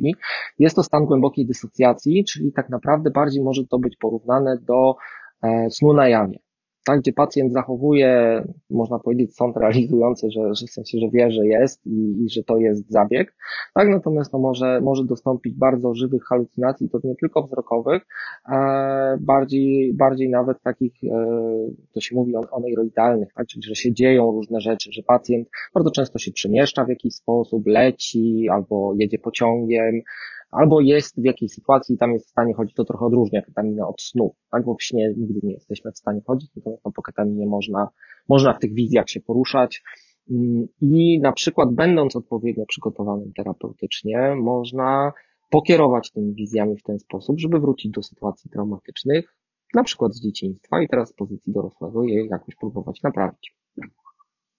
[SPEAKER 3] Jest to stan głębokiej dysocjacji, czyli tak naprawdę bardziej może to być porównane do e, snu na jawie. Tak, gdzie pacjent zachowuje, można powiedzieć, sąd realizujący, że, że w sensie, że wie, że jest i, i że to jest zabieg, tak, natomiast to może, może dostąpić bardzo żywych halucynacji, to nie tylko wzrokowych, e, bardziej, bardziej nawet takich, e, to się mówi o, o neuroidalnych, tak, czyli że się dzieją różne rzeczy, że pacjent bardzo często się przemieszcza w jakiś sposób, leci albo jedzie pociągiem, albo jest w jakiejś sytuacji i tam jest w stanie chodzić, to trochę odróżnia ketaminę od snu, tak, bo w śnie nigdy nie jesteśmy w stanie chodzić, natomiast po ketaminie można, można w tych wizjach się poruszać mm, i na przykład będąc odpowiednio przygotowanym terapeutycznie, można pokierować tymi wizjami w ten sposób, żeby wrócić do sytuacji traumatycznych, na przykład z dzieciństwa i teraz z pozycji dorosłego je jakoś próbować naprawić.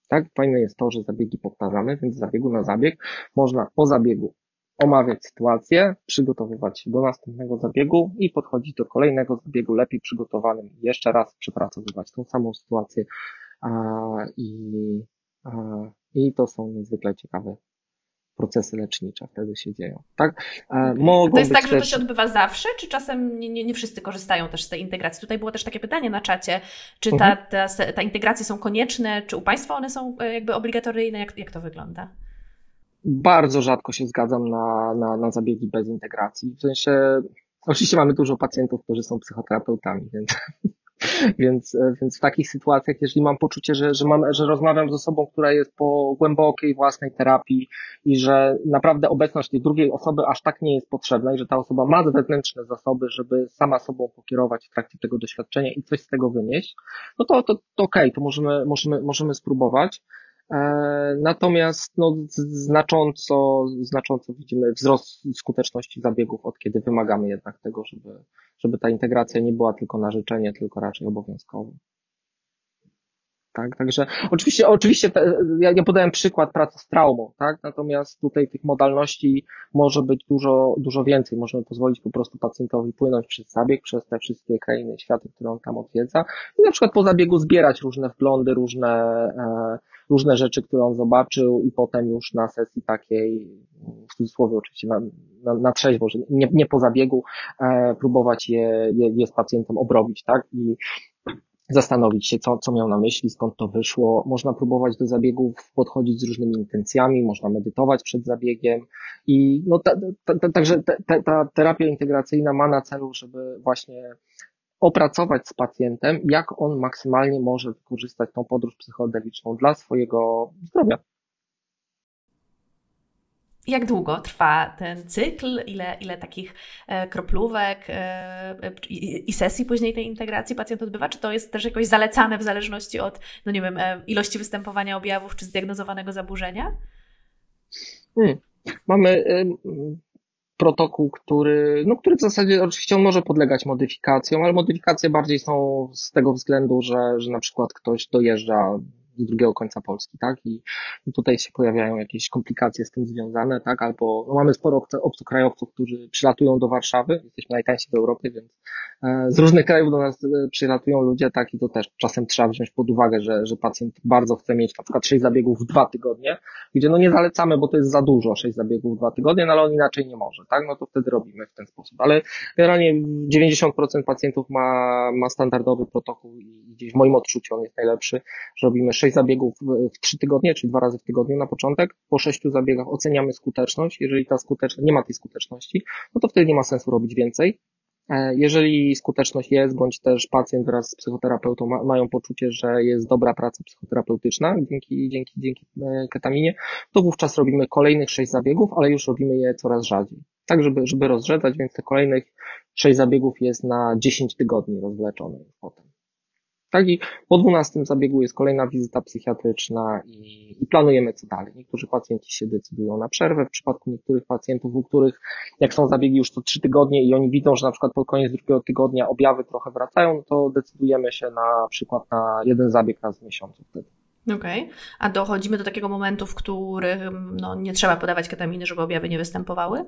[SPEAKER 3] Tak, fajne jest to, że zabiegi powtarzamy, więc z zabiegu na zabieg można po zabiegu omawiać sytuację, przygotowywać się do następnego zabiegu i podchodzić do kolejnego zabiegu lepiej przygotowanym, jeszcze raz przepracowywać tą samą sytuację i, i to są niezwykle ciekawe procesy lecznicze wtedy się dzieją. Tak?
[SPEAKER 1] Mogą to jest tak, że to się odbywa zawsze, czy czasem nie, nie, nie, wszyscy korzystają też z tej integracji? Tutaj było też takie pytanie na czacie, czy ta, mhm. ta, ta integracje są konieczne, czy u Państwa one są e, jakby obligatoryjne, jak, jak to wygląda?
[SPEAKER 3] Bardzo rzadko się zgadzam na, na, na zabiegi bez integracji. W sensie, oczywiście mamy dużo pacjentów, którzy są psychoterapeutami, więc, więc, więc w takich sytuacjach, jeżeli mam poczucie, że, że, mam, że rozmawiam z osobą, która jest po głębokiej własnej terapii i że naprawdę obecność tej drugiej osoby aż tak nie jest potrzebna i że ta osoba ma wewnętrzne zasoby, żeby sama sobą pokierować w trakcie tego doświadczenia i coś z tego wynieść, no to, to, to okej, okay, to możemy, możemy, możemy spróbować. E, natomiast no, znacząco, znacząco widzimy wzrost skuteczności zabiegów, od kiedy wymagamy jednak tego, żeby, żeby ta integracja nie była tylko na życzenie, tylko raczej obowiązkowa. Tak, także oczywiście, oczywiście te, ja, ja podałem przykład pracy z traumą, tak, natomiast tutaj tych modalności może być dużo, dużo więcej. Możemy pozwolić po prostu pacjentowi płynąć przez zabieg, przez te wszystkie krainy świata, które on tam odwiedza i na przykład po zabiegu zbierać różne wglądy, różne, e, różne rzeczy, które on zobaczył i potem już na sesji takiej, w cudzysłowie oczywiście na, na, na trzeźwo, że nie, nie po zabiegu, e, próbować je, je, je z pacjentem obrobić, tak, i zastanowić się, co, co miał na myśli, skąd to wyszło. Można próbować do zabiegów podchodzić z różnymi intencjami, można medytować przed zabiegiem i no, ta, ta, ta, także ta, ta terapia integracyjna ma na celu, żeby właśnie opracować z pacjentem, jak on maksymalnie może wykorzystać tą podróż psychodeliczną dla swojego zdrowia.
[SPEAKER 1] Jak długo trwa ten cykl? Ile, ile takich e, kroplówek e, i sesji później tej integracji pacjent odbywa? Czy to jest też jakoś zalecane w zależności od, no nie wiem, e, ilości występowania objawów czy zdiagnozowanego zaburzenia?
[SPEAKER 3] Hmm. Mamy protokół, który, no, który w zasadzie oczywiście może podlegać modyfikacjom, ale modyfikacje bardziej są z tego względu, że, że na przykład ktoś dojeżdża z drugiego końca Polski, tak? I, tutaj się pojawiają jakieś komplikacje z tym związane, tak? Albo no mamy sporo obcokrajowców, którzy przylatują do Warszawy, jesteśmy najtańsi w Europie, więc e, z różnych krajów do nas e, przylatują ludzie, tak? I to też czasem trzeba wziąć pod uwagę, że, że pacjent bardzo chce mieć na przykład 6 zabiegów w dwa tygodnie, gdzie no nie zalecamy, bo to jest za dużo, 6 zabiegów w dwa tygodnie, no ale on inaczej nie może, tak? No to wtedy robimy w ten sposób. Ale generalnie 90% pacjentów ma, ma standardowy protokół i gdzieś w moim odczuciu on jest najlepszy, że robimy 6 zabiegów w 3 tygodnie, czyli dwa razy w tygodniu na początek. Po 6 zabiegach oceniamy skuteczność. Jeżeli ta skuteczność, nie ma tej skuteczności, no to wtedy nie ma sensu robić więcej. E, jeżeli skuteczność jest, bądź też pacjent wraz z psychoterapeutą ma, mają poczucie, że jest dobra praca psychoterapeutyczna dzięki, dzięki, dzięki e, ketaminie, to wówczas robimy kolejnych 6 zabiegów, ale już robimy je coraz rzadziej. Tak, żeby, żeby rozrzedzać, więc te kolejnych 6 zabiegów jest na 10 tygodni rozwleczone potem. Tak i po 12 zabiegu jest kolejna wizyta psychiatryczna i, i, planujemy co dalej. Niektórzy pacjenci się decydują na przerwę. W przypadku niektórych pacjentów, u których jak są zabiegi już to 3 tygodnie i oni widzą, że na przykład pod koniec drugiego tygodnia objawy trochę wracają, to decydujemy się na przykład na jeden zabieg raz w miesiącu wtedy.
[SPEAKER 1] Okej, okay. a dochodzimy do takiego momentu, w którym no, nie trzeba podawać ketaminy, żeby objawy nie występowały?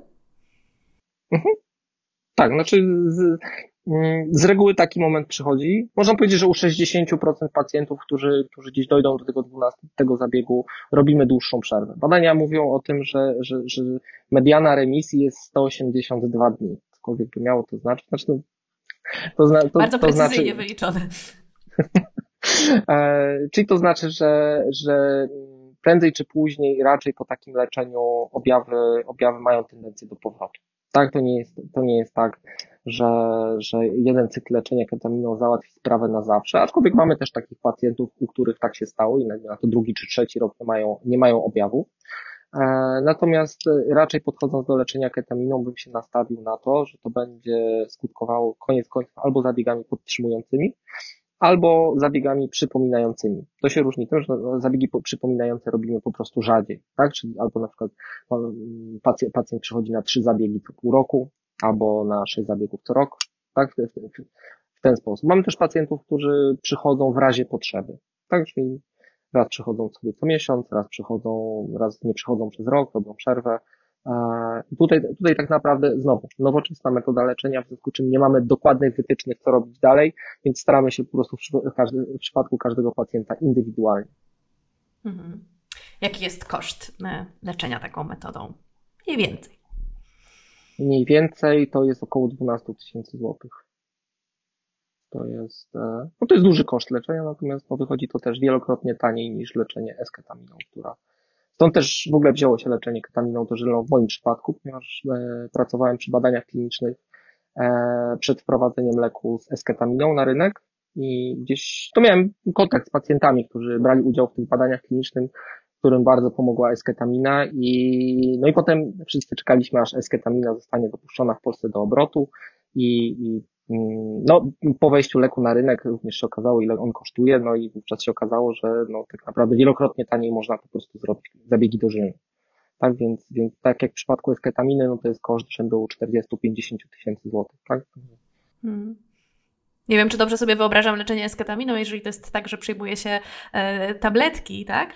[SPEAKER 3] Mhm. Tak, znaczy z, z reguły taki moment przychodzi. Można powiedzieć, że u 60% pacjentów, którzy, którzy gdzieś dojdą do tego 12 tego zabiegu, robimy dłuższą przerwę. Badania mówią o tym, że, że, że mediana remisji jest 182 dni. Cokolwiek by miało to znaczyć. Znaczy, to,
[SPEAKER 1] to, zna, to, Bardzo to precyzyjnie znaczy... wyliczone.
[SPEAKER 3] Czyli to znaczy, że, że prędzej czy później raczej po takim leczeniu objawy, objawy mają tendencję do powrotu. Tak, to nie jest, to nie jest tak, że, że jeden cykl leczenia ketaminą załatwi sprawę na zawsze, aczkolwiek mamy też takich pacjentów, u których tak się stało i na to drugi czy trzeci rok nie mają, nie mają objawów. E, natomiast raczej podchodząc do leczenia ketaminą bym się nastawił na to, że to będzie skutkowało koniec końców albo zabiegami podtrzymującymi, albo zabiegami przypominającymi. To się różni tym, że zabiegi przypominające robimy po prostu rzadziej, tak? Czyli albo na przykład pacjent, pacjent przychodzi na trzy zabiegi co pół roku, albo na sześć zabiegów co rok, tak? W, w, w ten sposób. Mamy też pacjentów, którzy przychodzą w razie potrzeby, tak? Czyli raz przychodzą sobie co miesiąc, raz przychodzą, raz nie przychodzą przez rok, robią przerwę, Tutaj, tutaj tak naprawdę znowu nowoczesna metoda leczenia, w związku z czym nie mamy dokładnych wytycznych, co robić dalej, więc staramy się po prostu w, każdy, w przypadku każdego pacjenta indywidualnie.
[SPEAKER 1] Mhm. Jaki jest koszt e, leczenia taką metodą? Mniej więcej.
[SPEAKER 3] Mniej więcej to jest około 12 tysięcy złotych. To jest, e, no to jest duży koszt leczenia, natomiast no wychodzi to też wielokrotnie taniej niż leczenie esketaminą, która Stąd też w ogóle wzięło się leczenie ketaminą dożylną w moim przypadku, ponieważ e, pracowałem przy badaniach klinicznych e, przed wprowadzeniem leku z esketaminą na rynek i gdzieś to miałem kontakt z pacjentami, którzy brali udział w tych badaniach klinicznych, którym bardzo pomogła esketamina i no i potem wszyscy czekaliśmy, aż esketamina zostanie dopuszczona w Polsce do obrotu i, i Mm, no, po wejściu leku na rynek również się okazało, ile on kosztuje, no i wówczas się okazało, że no, tak naprawdę wielokrotnie taniej można po prostu zrobić zabiegi dożylne. Tak więc, więc tak jak w przypadku esketaminy, no to jest koszt rzędu 40-50 tysięcy złotych, tak? Hmm.
[SPEAKER 1] Nie wiem, czy dobrze sobie wyobrażam leczenie esketaminą, jeżeli to jest tak, że przyjmuje się e, tabletki, tak? E,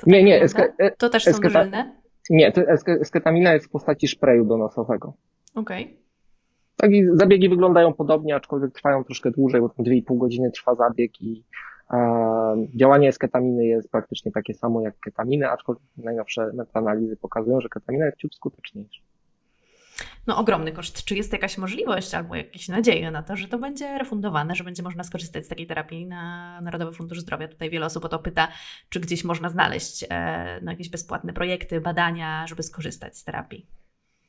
[SPEAKER 3] to nie, tak nie,
[SPEAKER 1] e, to też są dożylne?
[SPEAKER 3] Nie, to esketamina jest w postaci sprayu donosowego.
[SPEAKER 1] Okej. Okay.
[SPEAKER 3] Tak i zabiegi wyglądają podobnie, aczkolwiek trwają troszkę dłużej, bo tam 2,5 godziny trwa zabieg i e, działanie z ketaminy jest praktycznie takie samo jak ketaminy, aczkolwiek najnowsze metaanalizy pokazują, że ketamina jest ciut skuteczniejsza.
[SPEAKER 1] No ogromny koszt. Czy jest jakaś możliwość albo jakieś nadzieje na to, że to będzie refundowane, że będzie można skorzystać z takiej terapii na Narodowy Fundusz Zdrowia? Tutaj wiele osób o to pyta, czy gdzieś można znaleźć e, no, jakieś bezpłatne projekty, badania, żeby skorzystać z terapii.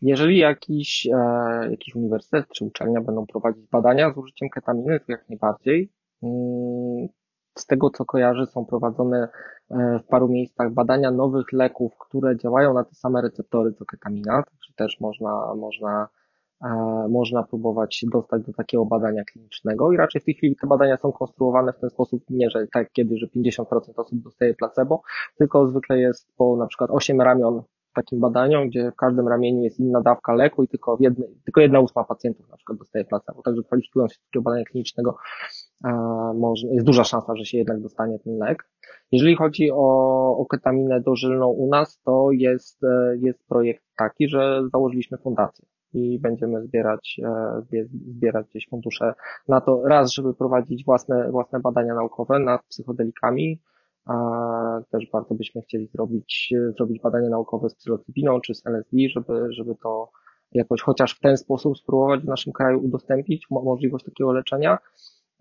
[SPEAKER 3] Jeżeli jakiś, e, jakiś uniwersytet czy uczelnia będą prowadzić badania z użyciem ketaminy, to jak najbardziej. Mm, z tego co kojarzę, są prowadzone e, w paru miejscach badania nowych leków, które działają na te same receptory co ketamina, też można, można, e, można próbować dostać do takiego badania klinicznego i raczej w tej chwili te badania są konstruowane w ten sposób, nie że tak kiedy, że 50% osób dostaje placebo, tylko zwykle jest po na przykład 8 ramion takim badaniom, gdzie w każdym ramieniu jest inna dawka leku i tylko, w jednej, tylko jedna ósma pacjentów na przykład dostaje placebo. Także kwalifikując się do badania klinicznego, może, jest duża szansa, że się jednak dostanie ten lek. Jeżeli chodzi o, o ketaminę dożylną u nas, to jest, e, jest projekt taki, że założyliśmy fundację i będziemy zbierać, e, zbierać gdzieś fundusze na to, raz, żeby prowadzić własne, własne badania naukowe nad psychodelikami, też bardzo byśmy chcieli zrobić, zrobić badania naukowe z psylocybiną czy z LSD, żeby, żeby to jakoś chociaż w ten sposób spróbować w naszym kraju udostępnić możliwość takiego leczenia.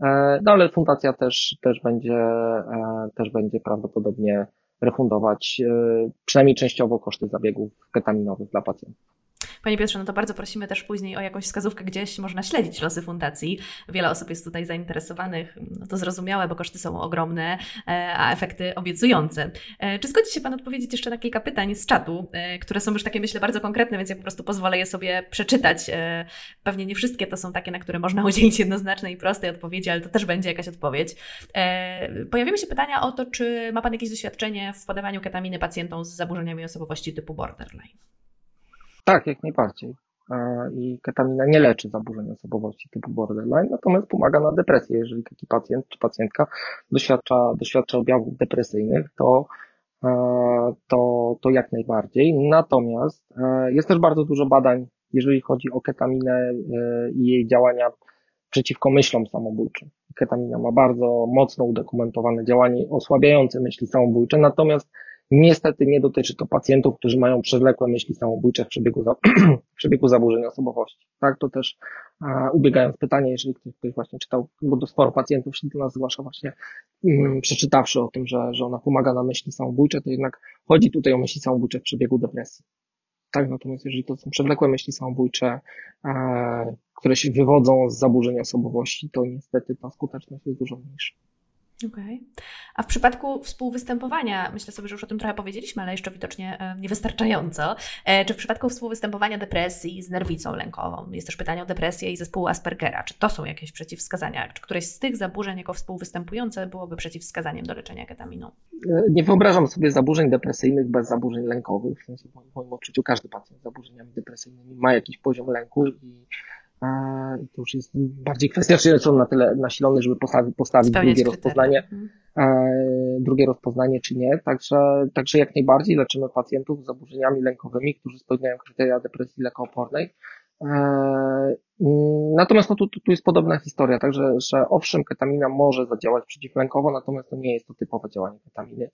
[SPEAKER 3] E, no ale fundacja też, też będzie, e, też będzie prawdopodobnie refundować e, przynajmniej częściowo koszty zabiegów ketaminowych dla pacjentów.
[SPEAKER 1] Panie Piotrze, no to bardzo prosimy też później o jakąś wskazówkę, gdzieś można śledzić losy fundacji. Wiele osób jest tutaj zainteresowanych, no to zrozumiałe, bo koszty są ogromne, e, a efekty obiecujące. E, czy zgodzi się Pan odpowiedzieć jeszcze na kilka pytań z czatu, e, które są już takie, myślę, bardzo konkretne, więc ja po prostu pozwolę je sobie przeczytać. Pewnie nie wszystkie to są takie, na które można udzielić jednoznacznej i prostej odpowiedzi, ale to też będzie jakaś odpowiedź. Pojawiły się pytania o to, czy ma Pan jakieś doświadczenie w podawaniu ketaminy pacjentom z zaburzeniami osobowości typu borderline.
[SPEAKER 3] Tak, jak najbardziej. I ketamina nie leczy zaburzeń osobowości typu borderline, natomiast pomaga na depresję. Jeżeli taki pacjent czy pacjentka doświadcza, doświadcza objawów depresyjnych, to, to, to jak najbardziej. Natomiast jest też bardzo dużo badań, jeżeli chodzi o ketaminę e, i jej działania przeciwko myślom samobójczym. Ketamina ma bardzo mocno udokumentowane działanie osłabiające myśli samobójcze, natomiast Niestety nie dotyczy to pacjentów, którzy mają przewlekłe myśli samobójcze w przebiegu, za, w przebiegu zaburzeń osobowości. Tak, to też ubiegając pytanie, jeżeli ktoś, ktoś właśnie czytał, bo to sporo pacjentów się do nas zgłasza właśnie um, przeczytawszy o tym, że, że ona pomaga na myśli samobójcze, to jednak chodzi tutaj o myśli samobójcze w przebiegu depresji. Tak, natomiast jeżeli to są przewlekłe myśli samobójcze, e, które się wywodzą z zaburzeń osobowości, to niestety ta skuteczność jest dużo mniejsza.
[SPEAKER 1] Okay. A w przypadku współwystępowania, myślę sobie, że już o tym trochę powiedzieliśmy, ale jeszcze widocznie e, niewystarczająco. E, czy w przypadku współwystępowania depresji z nerwicą lękową, jest też pytanie o depresję i zespół Aspergera, czy to są jakieś przeciwwskazania? Czy któreś z tych zaburzeń jako współwystępujące byłoby przeciwwskazaniem do leczenia ketaminą?
[SPEAKER 3] E, nie wyobrażam sobie zaburzeń depresyjnych bez zaburzeń lękowych. W sensie w moim odczuciu każdy pacjent z zaburzeniami depresyjnymi ma jakiś poziom lęku i to już jest bardziej kwestia, czy są na tyle nasilone, żeby postawić, postawić drugie rozpoznanie, mhm. drugie rozpoznanie, czy nie. Także, także jak najbardziej leczymy pacjentów z zaburzeniami lękowymi, którzy spełniają kryteria depresji lekoopornej. Natomiast no, tu, tu jest podobna historia, także że owszem, ketamina może zadziałać przeciwlękowo, natomiast to nie jest to typowe działanie ketaminy.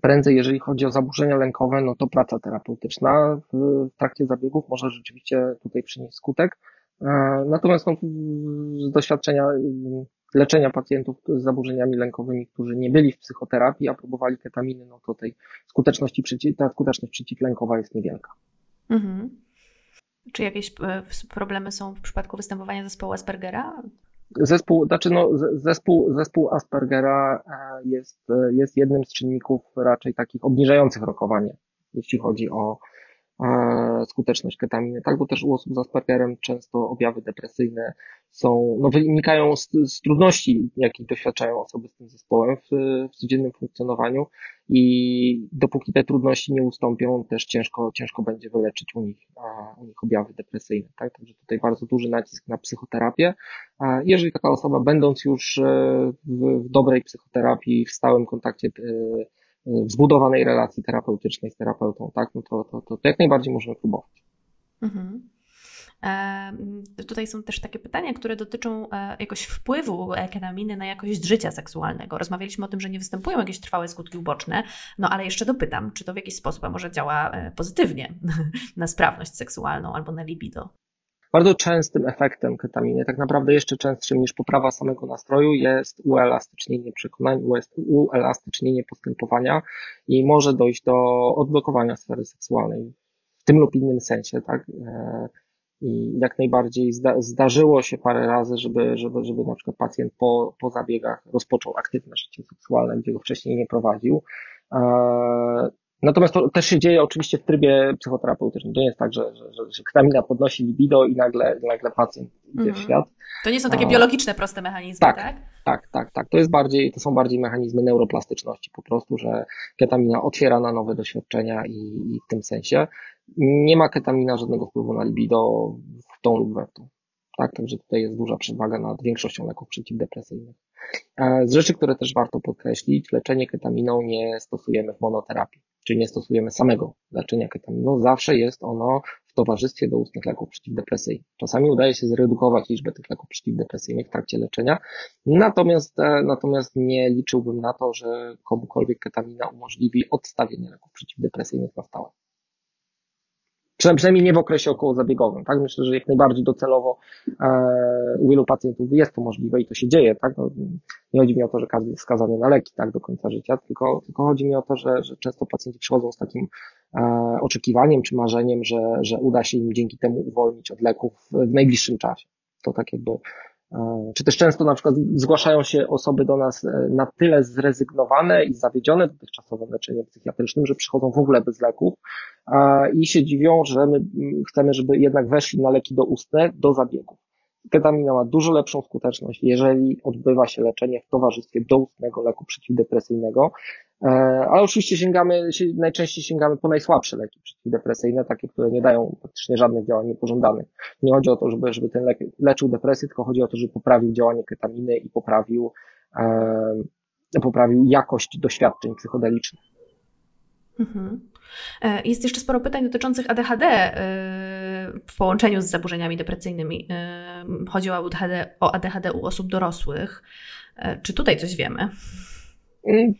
[SPEAKER 3] Prędzej, jeżeli chodzi o zaburzenia lękowe, no to praca terapeutyczna w trakcie zabiegów może rzeczywiście tutaj przynieść skutek. E, natomiast no, z doświadczenia y, leczenia pacjentów z zaburzeniami lękowymi, którzy nie byli w psychoterapii, a próbowali ketaminy, no to tej skuteczności ta skuteczność przeciwlękowa jest niewielka. Mhm.
[SPEAKER 1] Czy jakieś e, problemy są w przypadku występowania zespołu Aspergera?
[SPEAKER 3] Zespół, znaczy no, zespół, zespół Aspergera e, jest, jest jednym z czynników raczej takich obniżających rokowanie, jeśli chodzi o e, skuteczność ketaminy, tak, bo też u osób z Aspergerem często objawy depresyjne są, no, wynikają z, z trudności, jakich doświadczają osoby z tym zespołem w, w codziennym funkcjonowaniu i dopóki te trudności nie ustąpią, też ciężko, ciężko będzie wyleczyć u nich, u nich objawy depresyjne. Tak? Także tutaj bardzo duży nacisk na psychoterapię. Jeżeli taka osoba, będąc już e, w dobrej psychoterapii, w stałym kontakcie, e, w zbudowanej relacji terapeutycznej z terapeutą, tak, no to, to, to, to jak najbardziej możemy próbować. Mhm.
[SPEAKER 1] Tutaj są też takie pytania, które dotyczą e, jakoś wpływu ketaminy na jakość życia seksualnego. Rozmawialiśmy o tym, że nie występują jakieś trwałe skutki uboczne, no ale jeszcze dopytam, czy to w jakiś sposób może działa e, pozytywnie na sprawność seksualną albo na libido?
[SPEAKER 3] Bardzo częstym efektem ketaminy, tak naprawdę jeszcze częstszym niż poprawa samego nastroju, jest uelastycznienie przekonań, uelastycznienie postępowania i może dojść do odblokowania sfery seksualnej w tym lub innym sensie, tak? E, i jak najbardziej zda, zdarzyło się parę razy, żeby, żeby, żeby na przykład pacjent po, po zabiegach rozpoczął aktywne życie seksualne, gdzie go wcześniej nie prowadził. Natomiast to też się dzieje oczywiście w trybie psychoterapeutycznym. To nie jest tak, że, że, że, ketamina podnosi libido i nagle, nagle pacjent idzie w mhm. świat.
[SPEAKER 1] To nie są takie biologiczne, proste mechanizmy, tak? Tak,
[SPEAKER 3] tak, tak. tak. To, jest bardziej, to są bardziej mechanizmy neuroplastyczności po prostu, że ketamina otwiera na nowe doświadczenia i, i w tym sensie nie ma ketamina żadnego wpływu na libido w tą lub we w tą. Tak, także tutaj jest duża przewaga nad większością leków przeciwdepresyjnych. Z rzeczy, które też warto podkreślić, leczenie ketaminą nie stosujemy w monoterapii, czyli nie stosujemy samego leczenia ketaminą. Zawsze jest ono w towarzystwie doustnych leków przeciwdepresyjnych. Czasami udaje się zredukować liczbę tych leków przeciwdepresyjnych w trakcie leczenia, natomiast, e, natomiast nie liczyłbym na to, że komukolwiek ketamina umożliwi odstawienie leków przeciwdepresyjnych na stałe. Przynajmniej nie w okresie okołozabiegowym, tak? Myślę, że jak najbardziej docelowo e, u wielu pacjentów jest to możliwe i to się dzieje, tak? No, nie chodzi mi o to, że każdy jest skazany na leki, tak, do końca życia, tylko, tylko chodzi mi o to, że, że często pacjenci przychodzą z takim e, oczekiwaniem czy marzeniem, że, że uda się im dzięki temu uwolnić od leków w najbliższym czasie. To tak jakby czy też często na przykład zgłaszają się osoby do nas e, na tyle zrezygnowane i zawiedzione dotychczasowym leczeniem psychiatrycznym, że przychodzą w ogóle bez leków i się dziwią, że my chcemy, żeby jednak weszli na leki doustne do zabiegów. Ketamina ma dużo lepszą skuteczność, jeżeli odbywa się leczenie w towarzystwie doustnego leku przeciwdepresyjnego, e, ale oczywiście sięgamy, najczęściej sięgamy po najsłabsze leki przeciwdepresyjne, takie, które nie dają praktycznie żadnych działań niepożądanych. Nie chodzi o to, żeby, żeby ten lek leczył depresję, tylko chodzi o to, żeby poprawił działanie ketaminy i poprawił, e, poprawił jakość doświadczeń psychodelicznych.
[SPEAKER 1] Mhm. E, jest jeszcze sporo pytań dotyczących ADHD e, w połączeniu z zaburzeniami depresyjnymi. E, chodzi o ADHD, o ADHD u osób dorosłych. Czy tutaj coś wiemy?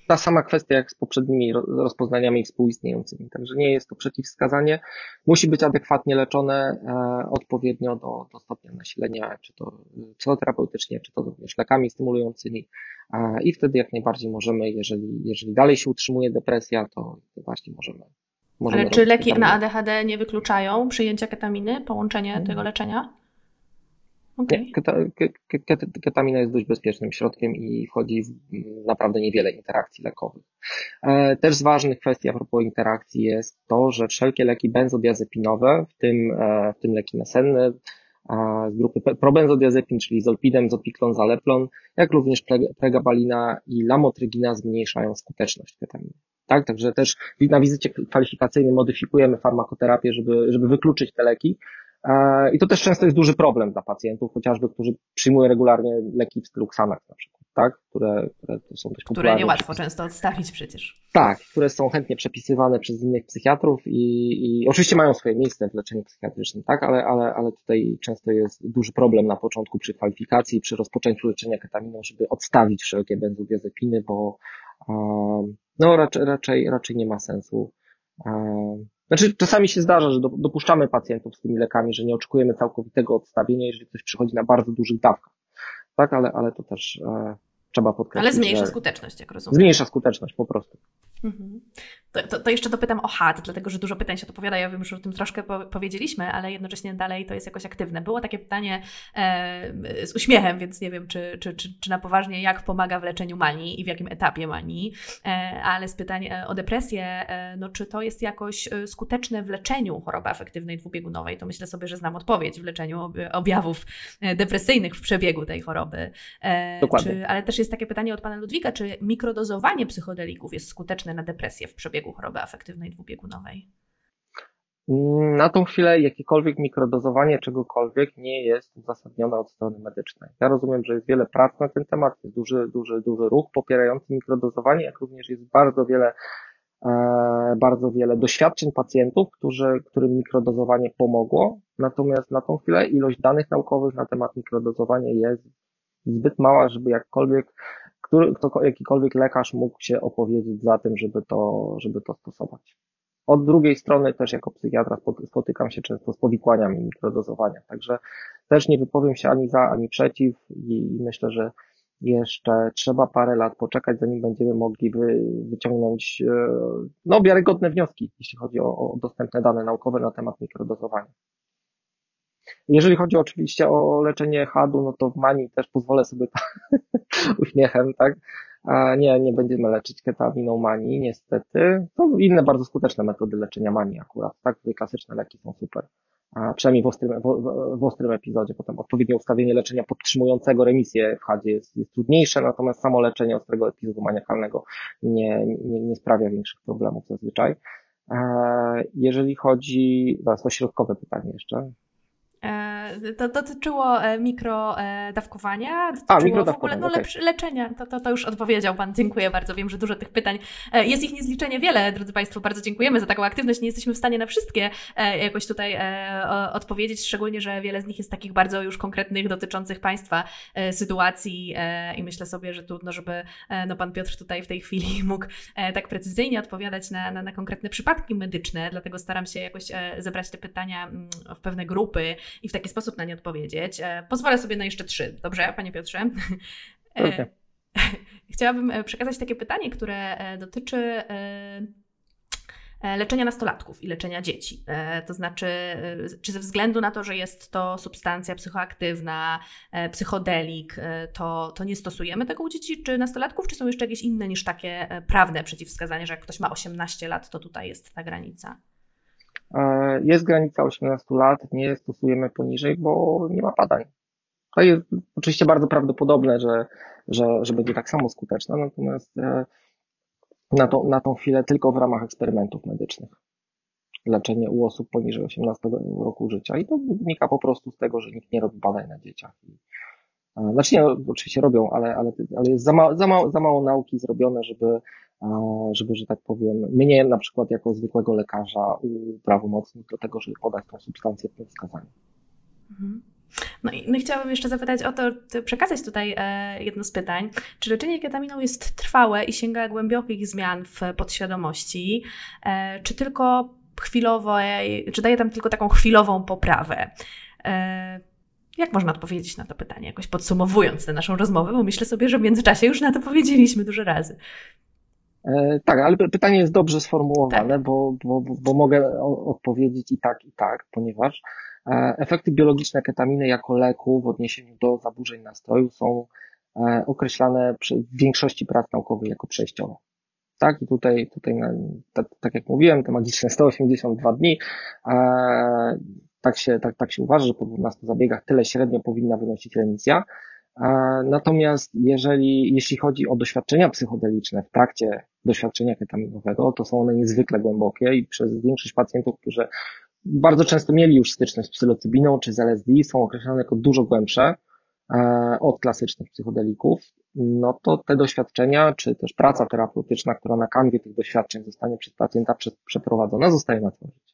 [SPEAKER 3] Ta sama kwestia jak z poprzednimi rozpoznaniami współistniejącymi. Także nie jest to przeciwwskazanie. Musi być adekwatnie leczone e, odpowiednio do, do stopnia nasilenia, czy to psychoterapeutycznie, czy to również lekami stymulującymi. E, I wtedy jak najbardziej możemy, jeżeli, jeżeli dalej się utrzymuje depresja, to właśnie możemy. możemy
[SPEAKER 1] Ale czy leki na ADHD nie wykluczają przyjęcia ketaminy, połączenie hmm. tego leczenia?
[SPEAKER 3] Okay. Ketamina jest dość bezpiecznym środkiem i wchodzi w naprawdę niewiele interakcji lekowych. E, też z ważnych kwestii a propos interakcji jest to, że wszelkie leki benzodiazepinowe, w tym, e, w tym leki nasenne, z grupy probenzodiazepin, czyli zolpidem, zopiklon, zaleplon, jak również pregabalina i lamotrygina zmniejszają skuteczność ketaminy. Tak, także też na wizycie kwalifikacyjnej modyfikujemy farmakoterapię, żeby, żeby wykluczyć te leki, E, I to też często jest duży problem dla pacjentów, chociażby, którzy przyjmują regularnie leki w stylu Xanax na przykład, tak? Które, które są dość
[SPEAKER 1] popularne. Które niełatwo często odstawić przecież.
[SPEAKER 3] Tak, które są chętnie przepisywane przez innych psychiatrów i, i oczywiście mają swoje miejsce w leczeniu psychiatrycznym, tak? Ale, ale, ale tutaj często jest duży problem na początku przy kwalifikacji, przy rozpoczęciu leczenia ketaminą, żeby odstawić wszelkie benzodiazepiny, bo no raczej, raczej, raczej nie ma sensu znaczy, czasami się zdarza, że dopuszczamy pacjentów z tymi lekami, że nie oczekujemy całkowitego odstawienia, jeżeli ktoś przychodzi na bardzo dużych dawkach. Tak, ale, ale to też e, trzeba podkreślić.
[SPEAKER 1] Ale zmniejsza skuteczność, jak rozumiem.
[SPEAKER 3] Zmniejsza skuteczność po prostu.
[SPEAKER 1] Mhm. To, to, to, jeszcze dopytam o HAD, dlatego że dużo pytań się odpowiada. Ja wiem, że o tym troszkę po, powiedzieliśmy, ale jednocześnie dalej to jest jakoś aktywne. Było takie pytanie e, z uśmiechem, więc nie wiem, czy, czy, czy, czy, na poważnie, jak pomaga w leczeniu manii i w jakim etapie manii, e, ale z pytań e, o depresję, e, no czy to jest jakoś e, skuteczne w leczeniu choroby afektywnej dwubiegunowej, to myślę sobie, że znam odpowiedź w leczeniu objawów e, depresyjnych w przebiegu tej choroby.
[SPEAKER 3] Dokładnie.
[SPEAKER 1] Czy, ale też jest takie pytanie od pana Ludwika, czy mikrodozowanie psychodelików jest skuteczne na depresję w przebiegu choroby afektywnej dwubiegunowej?
[SPEAKER 3] Na tą chwilę jakiekolwiek mikrodozowanie czegokolwiek nie jest uzasadnione od strony medycznej. Ja rozumiem, że jest wiele prac na ten temat, jest duży, duży, duży ruch popierający mikrodozowanie, jak również jest bardzo wiele, e, bardzo wiele doświadczeń pacjentów, którzy, którym mikrodozowanie pomogło. Natomiast na tą chwilę ilość danych naukowych na temat mikrodozowania jest zbyt mała, żeby jakkolwiek który, kto, jakikolwiek lekarz mógł się opowiedzieć za tym, żeby to, żeby to stosować. Od drugiej strony też jako psychiatra spotykam się często z powikłaniami mikrodozowania, także też nie wypowiem się ani za, ani przeciw i myślę, że jeszcze trzeba parę lat poczekać, zanim będziemy mogli wy, wyciągnąć e, no, wiarygodne wnioski, jeśli chodzi o, o dostępne dane naukowe na temat mikrodozowania. Jeżeli chodzi oczywiście o leczenie hadu, no to w manii też pozwolę sobie uśmiechem, tak? Nie, nie będziemy leczyć ketaminą manii, niestety. To inne bardzo skuteczne metody leczenia manii akurat, tak? Tutaj klasyczne leki są super. A przynajmniej w ostrym, w, w ostrym epizodzie. Potem odpowiednie ustawienie leczenia podtrzymującego remisję w hadzie jest, jest trudniejsze, natomiast samo leczenie ostrego epizodu maniakalnego nie, nie, nie sprawia większych problemów zazwyczaj. Jeżeli chodzi, zaraz o środkowe pytanie jeszcze.
[SPEAKER 1] E, to dotyczyło e, mikrodawkowania, dotyczyło A, mikrodawkowania, w ogóle no, okay. leczenia. To, to, to już odpowiedział Pan, dziękuję bardzo. Wiem, że dużo tych pytań. E, jest ich niezliczenie wiele, drodzy Państwo. Bardzo dziękujemy za taką aktywność. Nie jesteśmy w stanie na wszystkie jakoś tutaj odpowiedzieć, szczególnie, że wiele z nich jest takich bardzo już konkretnych, dotyczących Państwa sytuacji i myślę sobie, że trudno, żeby no, Pan Piotr tutaj w tej chwili mógł tak precyzyjnie odpowiadać na, na, na konkretne przypadki medyczne, dlatego staram się jakoś zebrać te pytania mm, w pewne grupy i w taki sposób na nie odpowiedzieć. E, pozwolę sobie na jeszcze trzy. Dobrze, Panie Piotrze?
[SPEAKER 3] E, okay.
[SPEAKER 1] Chciałabym e, przekazać takie pytanie, które dotyczy leczenia nastolatków i leczenia dzieci. To znaczy, czy ze względu na to, że jest to substancja psychoaktywna, psychodelik, to, to nie stosujemy tego u dzieci czy nastolatków, czy są jeszcze jakieś inne niż takie prawne przeciwwskazania, że jak ktoś ma 18 lat, to tutaj jest ta granica?
[SPEAKER 3] E, jest granica 18 lat, nie stosujemy poniżej, bo nie ma badań. To jest oczywiście bardzo prawdopodobne, że, że, że będzie tak samo skuteczne, natomiast e, na, to, na tą chwilę tylko w ramach eksperymentów medycznych. Leczenie u osób poniżej 18 roku życia. I to wynika po prostu z tego, że nikt nie robi badań na dzieciach. E, znaczy nie, oczywiście robią, ale, ale, ale jest za, za, mało, za mało nauki zrobione, żeby żeby, że tak powiem, mnie na przykład jako zwykłego lekarza uprawomocnić do tego, żeby podać tą substancję w tym.
[SPEAKER 1] Mhm. No i no chciałabym jeszcze zapytać o to, przekazać tutaj e, jedno z pytań. Czy leczenie ketaminą jest trwałe i sięga głębokich zmian w podświadomości, e, czy tylko chwilowo, czy daje tam tylko taką chwilową poprawę? E, jak można odpowiedzieć na to pytanie, jakoś podsumowując tę naszą rozmowę, bo myślę sobie, że w międzyczasie już na to powiedzieliśmy dużo razy.
[SPEAKER 3] Tak, ale pytanie jest dobrze sformułowane, tak. bo, bo, bo mogę odpowiedzieć i tak, i tak, ponieważ E, efekty biologiczne ketaminy jako leku w odniesieniu do zaburzeń nastroju są e, określane w większości prac naukowych jako przejściowe. Tak, i tutaj, tutaj tak, tak jak mówiłem, te magiczne 182 dni, e, tak się, tak, tak się uważa, że po 12 zabiegach tyle średnio powinna wynosić remisja. Natomiast jeżeli, jeśli chodzi o doświadczenia psychodeliczne w trakcie doświadczenia ketaminowego, to są one niezwykle głębokie i przez większość pacjentów, którzy bardzo często mieli już styczność z psylocybiną czy z LSD, są określane jako dużo głębsze e, od klasycznych psychodelików, no to te doświadczenia, czy też praca terapeutyczna, która na kanwie tych doświadczeń zostanie przez pacjenta przeprowadzona, zostaje na życie.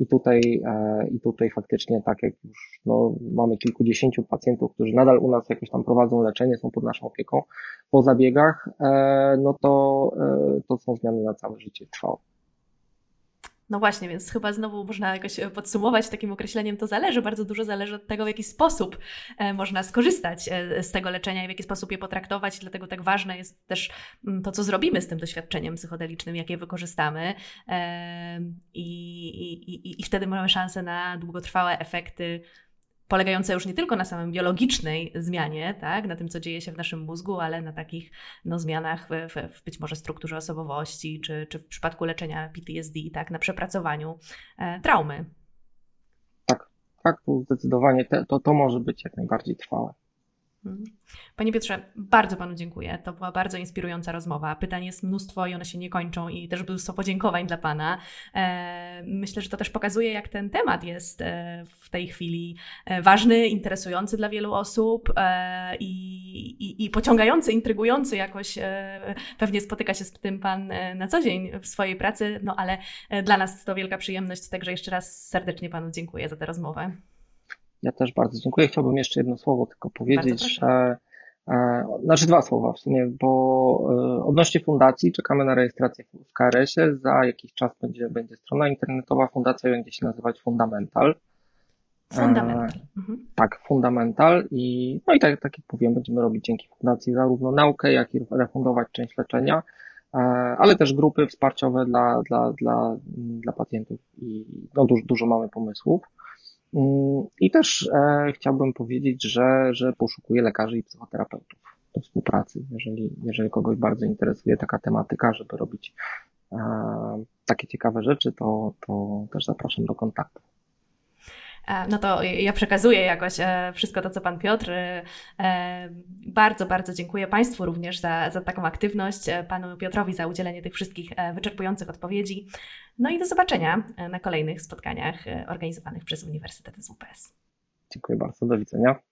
[SPEAKER 3] I tutaj, e, i tutaj faktycznie, tak jak już no, mamy kilkudziesięciu pacjentów, którzy nadal u nas jakoś tam prowadzą leczenie, są pod naszą opieką po zabiegach, e, no to, to są zmiany na całe życie trwałe.
[SPEAKER 1] No właśnie, więc chyba znowu można jakoś e, podsumować takim określeniem, to zależy, bardzo dużo zależy od tego, w jaki sposób e, można skorzystać e, z tego leczenia i w jaki sposób je potraktować. Dlatego tak ważne jest też mm, to, co zrobimy z tym doświadczeniem psychodelicznym, jak je wykorzystamy. I, i, i wtedy mamy szansę na długotrwałe efekty polegające już nie tylko na samej biologicznej zmianie, tak, na tym, co dzieje się w naszym mózgu, ale na takich no, zmianach w, w, w być może strukturze osobowości, czy, czy w przypadku leczenia PTSD, tak, na przepracowaniu e, traumy.
[SPEAKER 3] Tak, tak, zdecydowanie te, to, to może być jak najbardziej trwałe.
[SPEAKER 1] Panie Piotrze, bardzo Panu dziękuję. To była bardzo inspirująca rozmowa. Pytań jest mnóstwo i one się nie kończą i też mnóstwo podziękowań dla Pana. E, myślę, że to też pokazuje, jak ten temat jest e, w tej chwili e, ważny, interesujący dla wielu osób i, i, i pociągający, intrygujący jakoś. Pewnie spotyka się z tym Pan na co dzień w swojej pracy, no ale dla nas to wielka przyjemność, także jeszcze raz serdecznie Panu dziękuję za tę rozmowę.
[SPEAKER 3] Ja też bardzo dziękuję. Chciałbym jeszcze jedno słowo tylko powiedzieć, że e, znaczy dwa słowa w sumie, bo e, odnośnie fundacji czekamy na rejestrację w KRS-ie. Za jakiś czas będzie, będzie strona internetowa. Fundacja będzie się nazywać Fundamental.
[SPEAKER 1] Fundamental. E, mhm.
[SPEAKER 3] Tak, Fundamental i no i tak, tak jak mówiłem, będziemy robić dzięki fundacji zarówno naukę, jak i refundować część leczenia, ale też grupy wsparciowe dla, dla, dla, dla pacjentów i no, dużo, dużo mamy pomysłów. I też e, chciałbym powiedzieć, że, że poszukuję lekarzy i psychoterapeutów do współpracy, jeżeli, jeżeli kogoś bardzo interesuje taka tematyka, żeby robić e, takie ciekawe rzeczy, to, to też zapraszam do kontaktu.
[SPEAKER 1] E, no to ja przekazuję jakoś e, wszystko to, co Pan Piotr. E, bardzo, bardzo dziękuję Państwu również za, za taką aktywność, Panu Piotrowi za udzielenie tych wszystkich wyczerpujących odpowiedzi. No i do zobaczenia na kolejnych spotkaniach organizowanych przez Uniwersytet z UPS.
[SPEAKER 3] Dziękuję bardzo, do widzenia.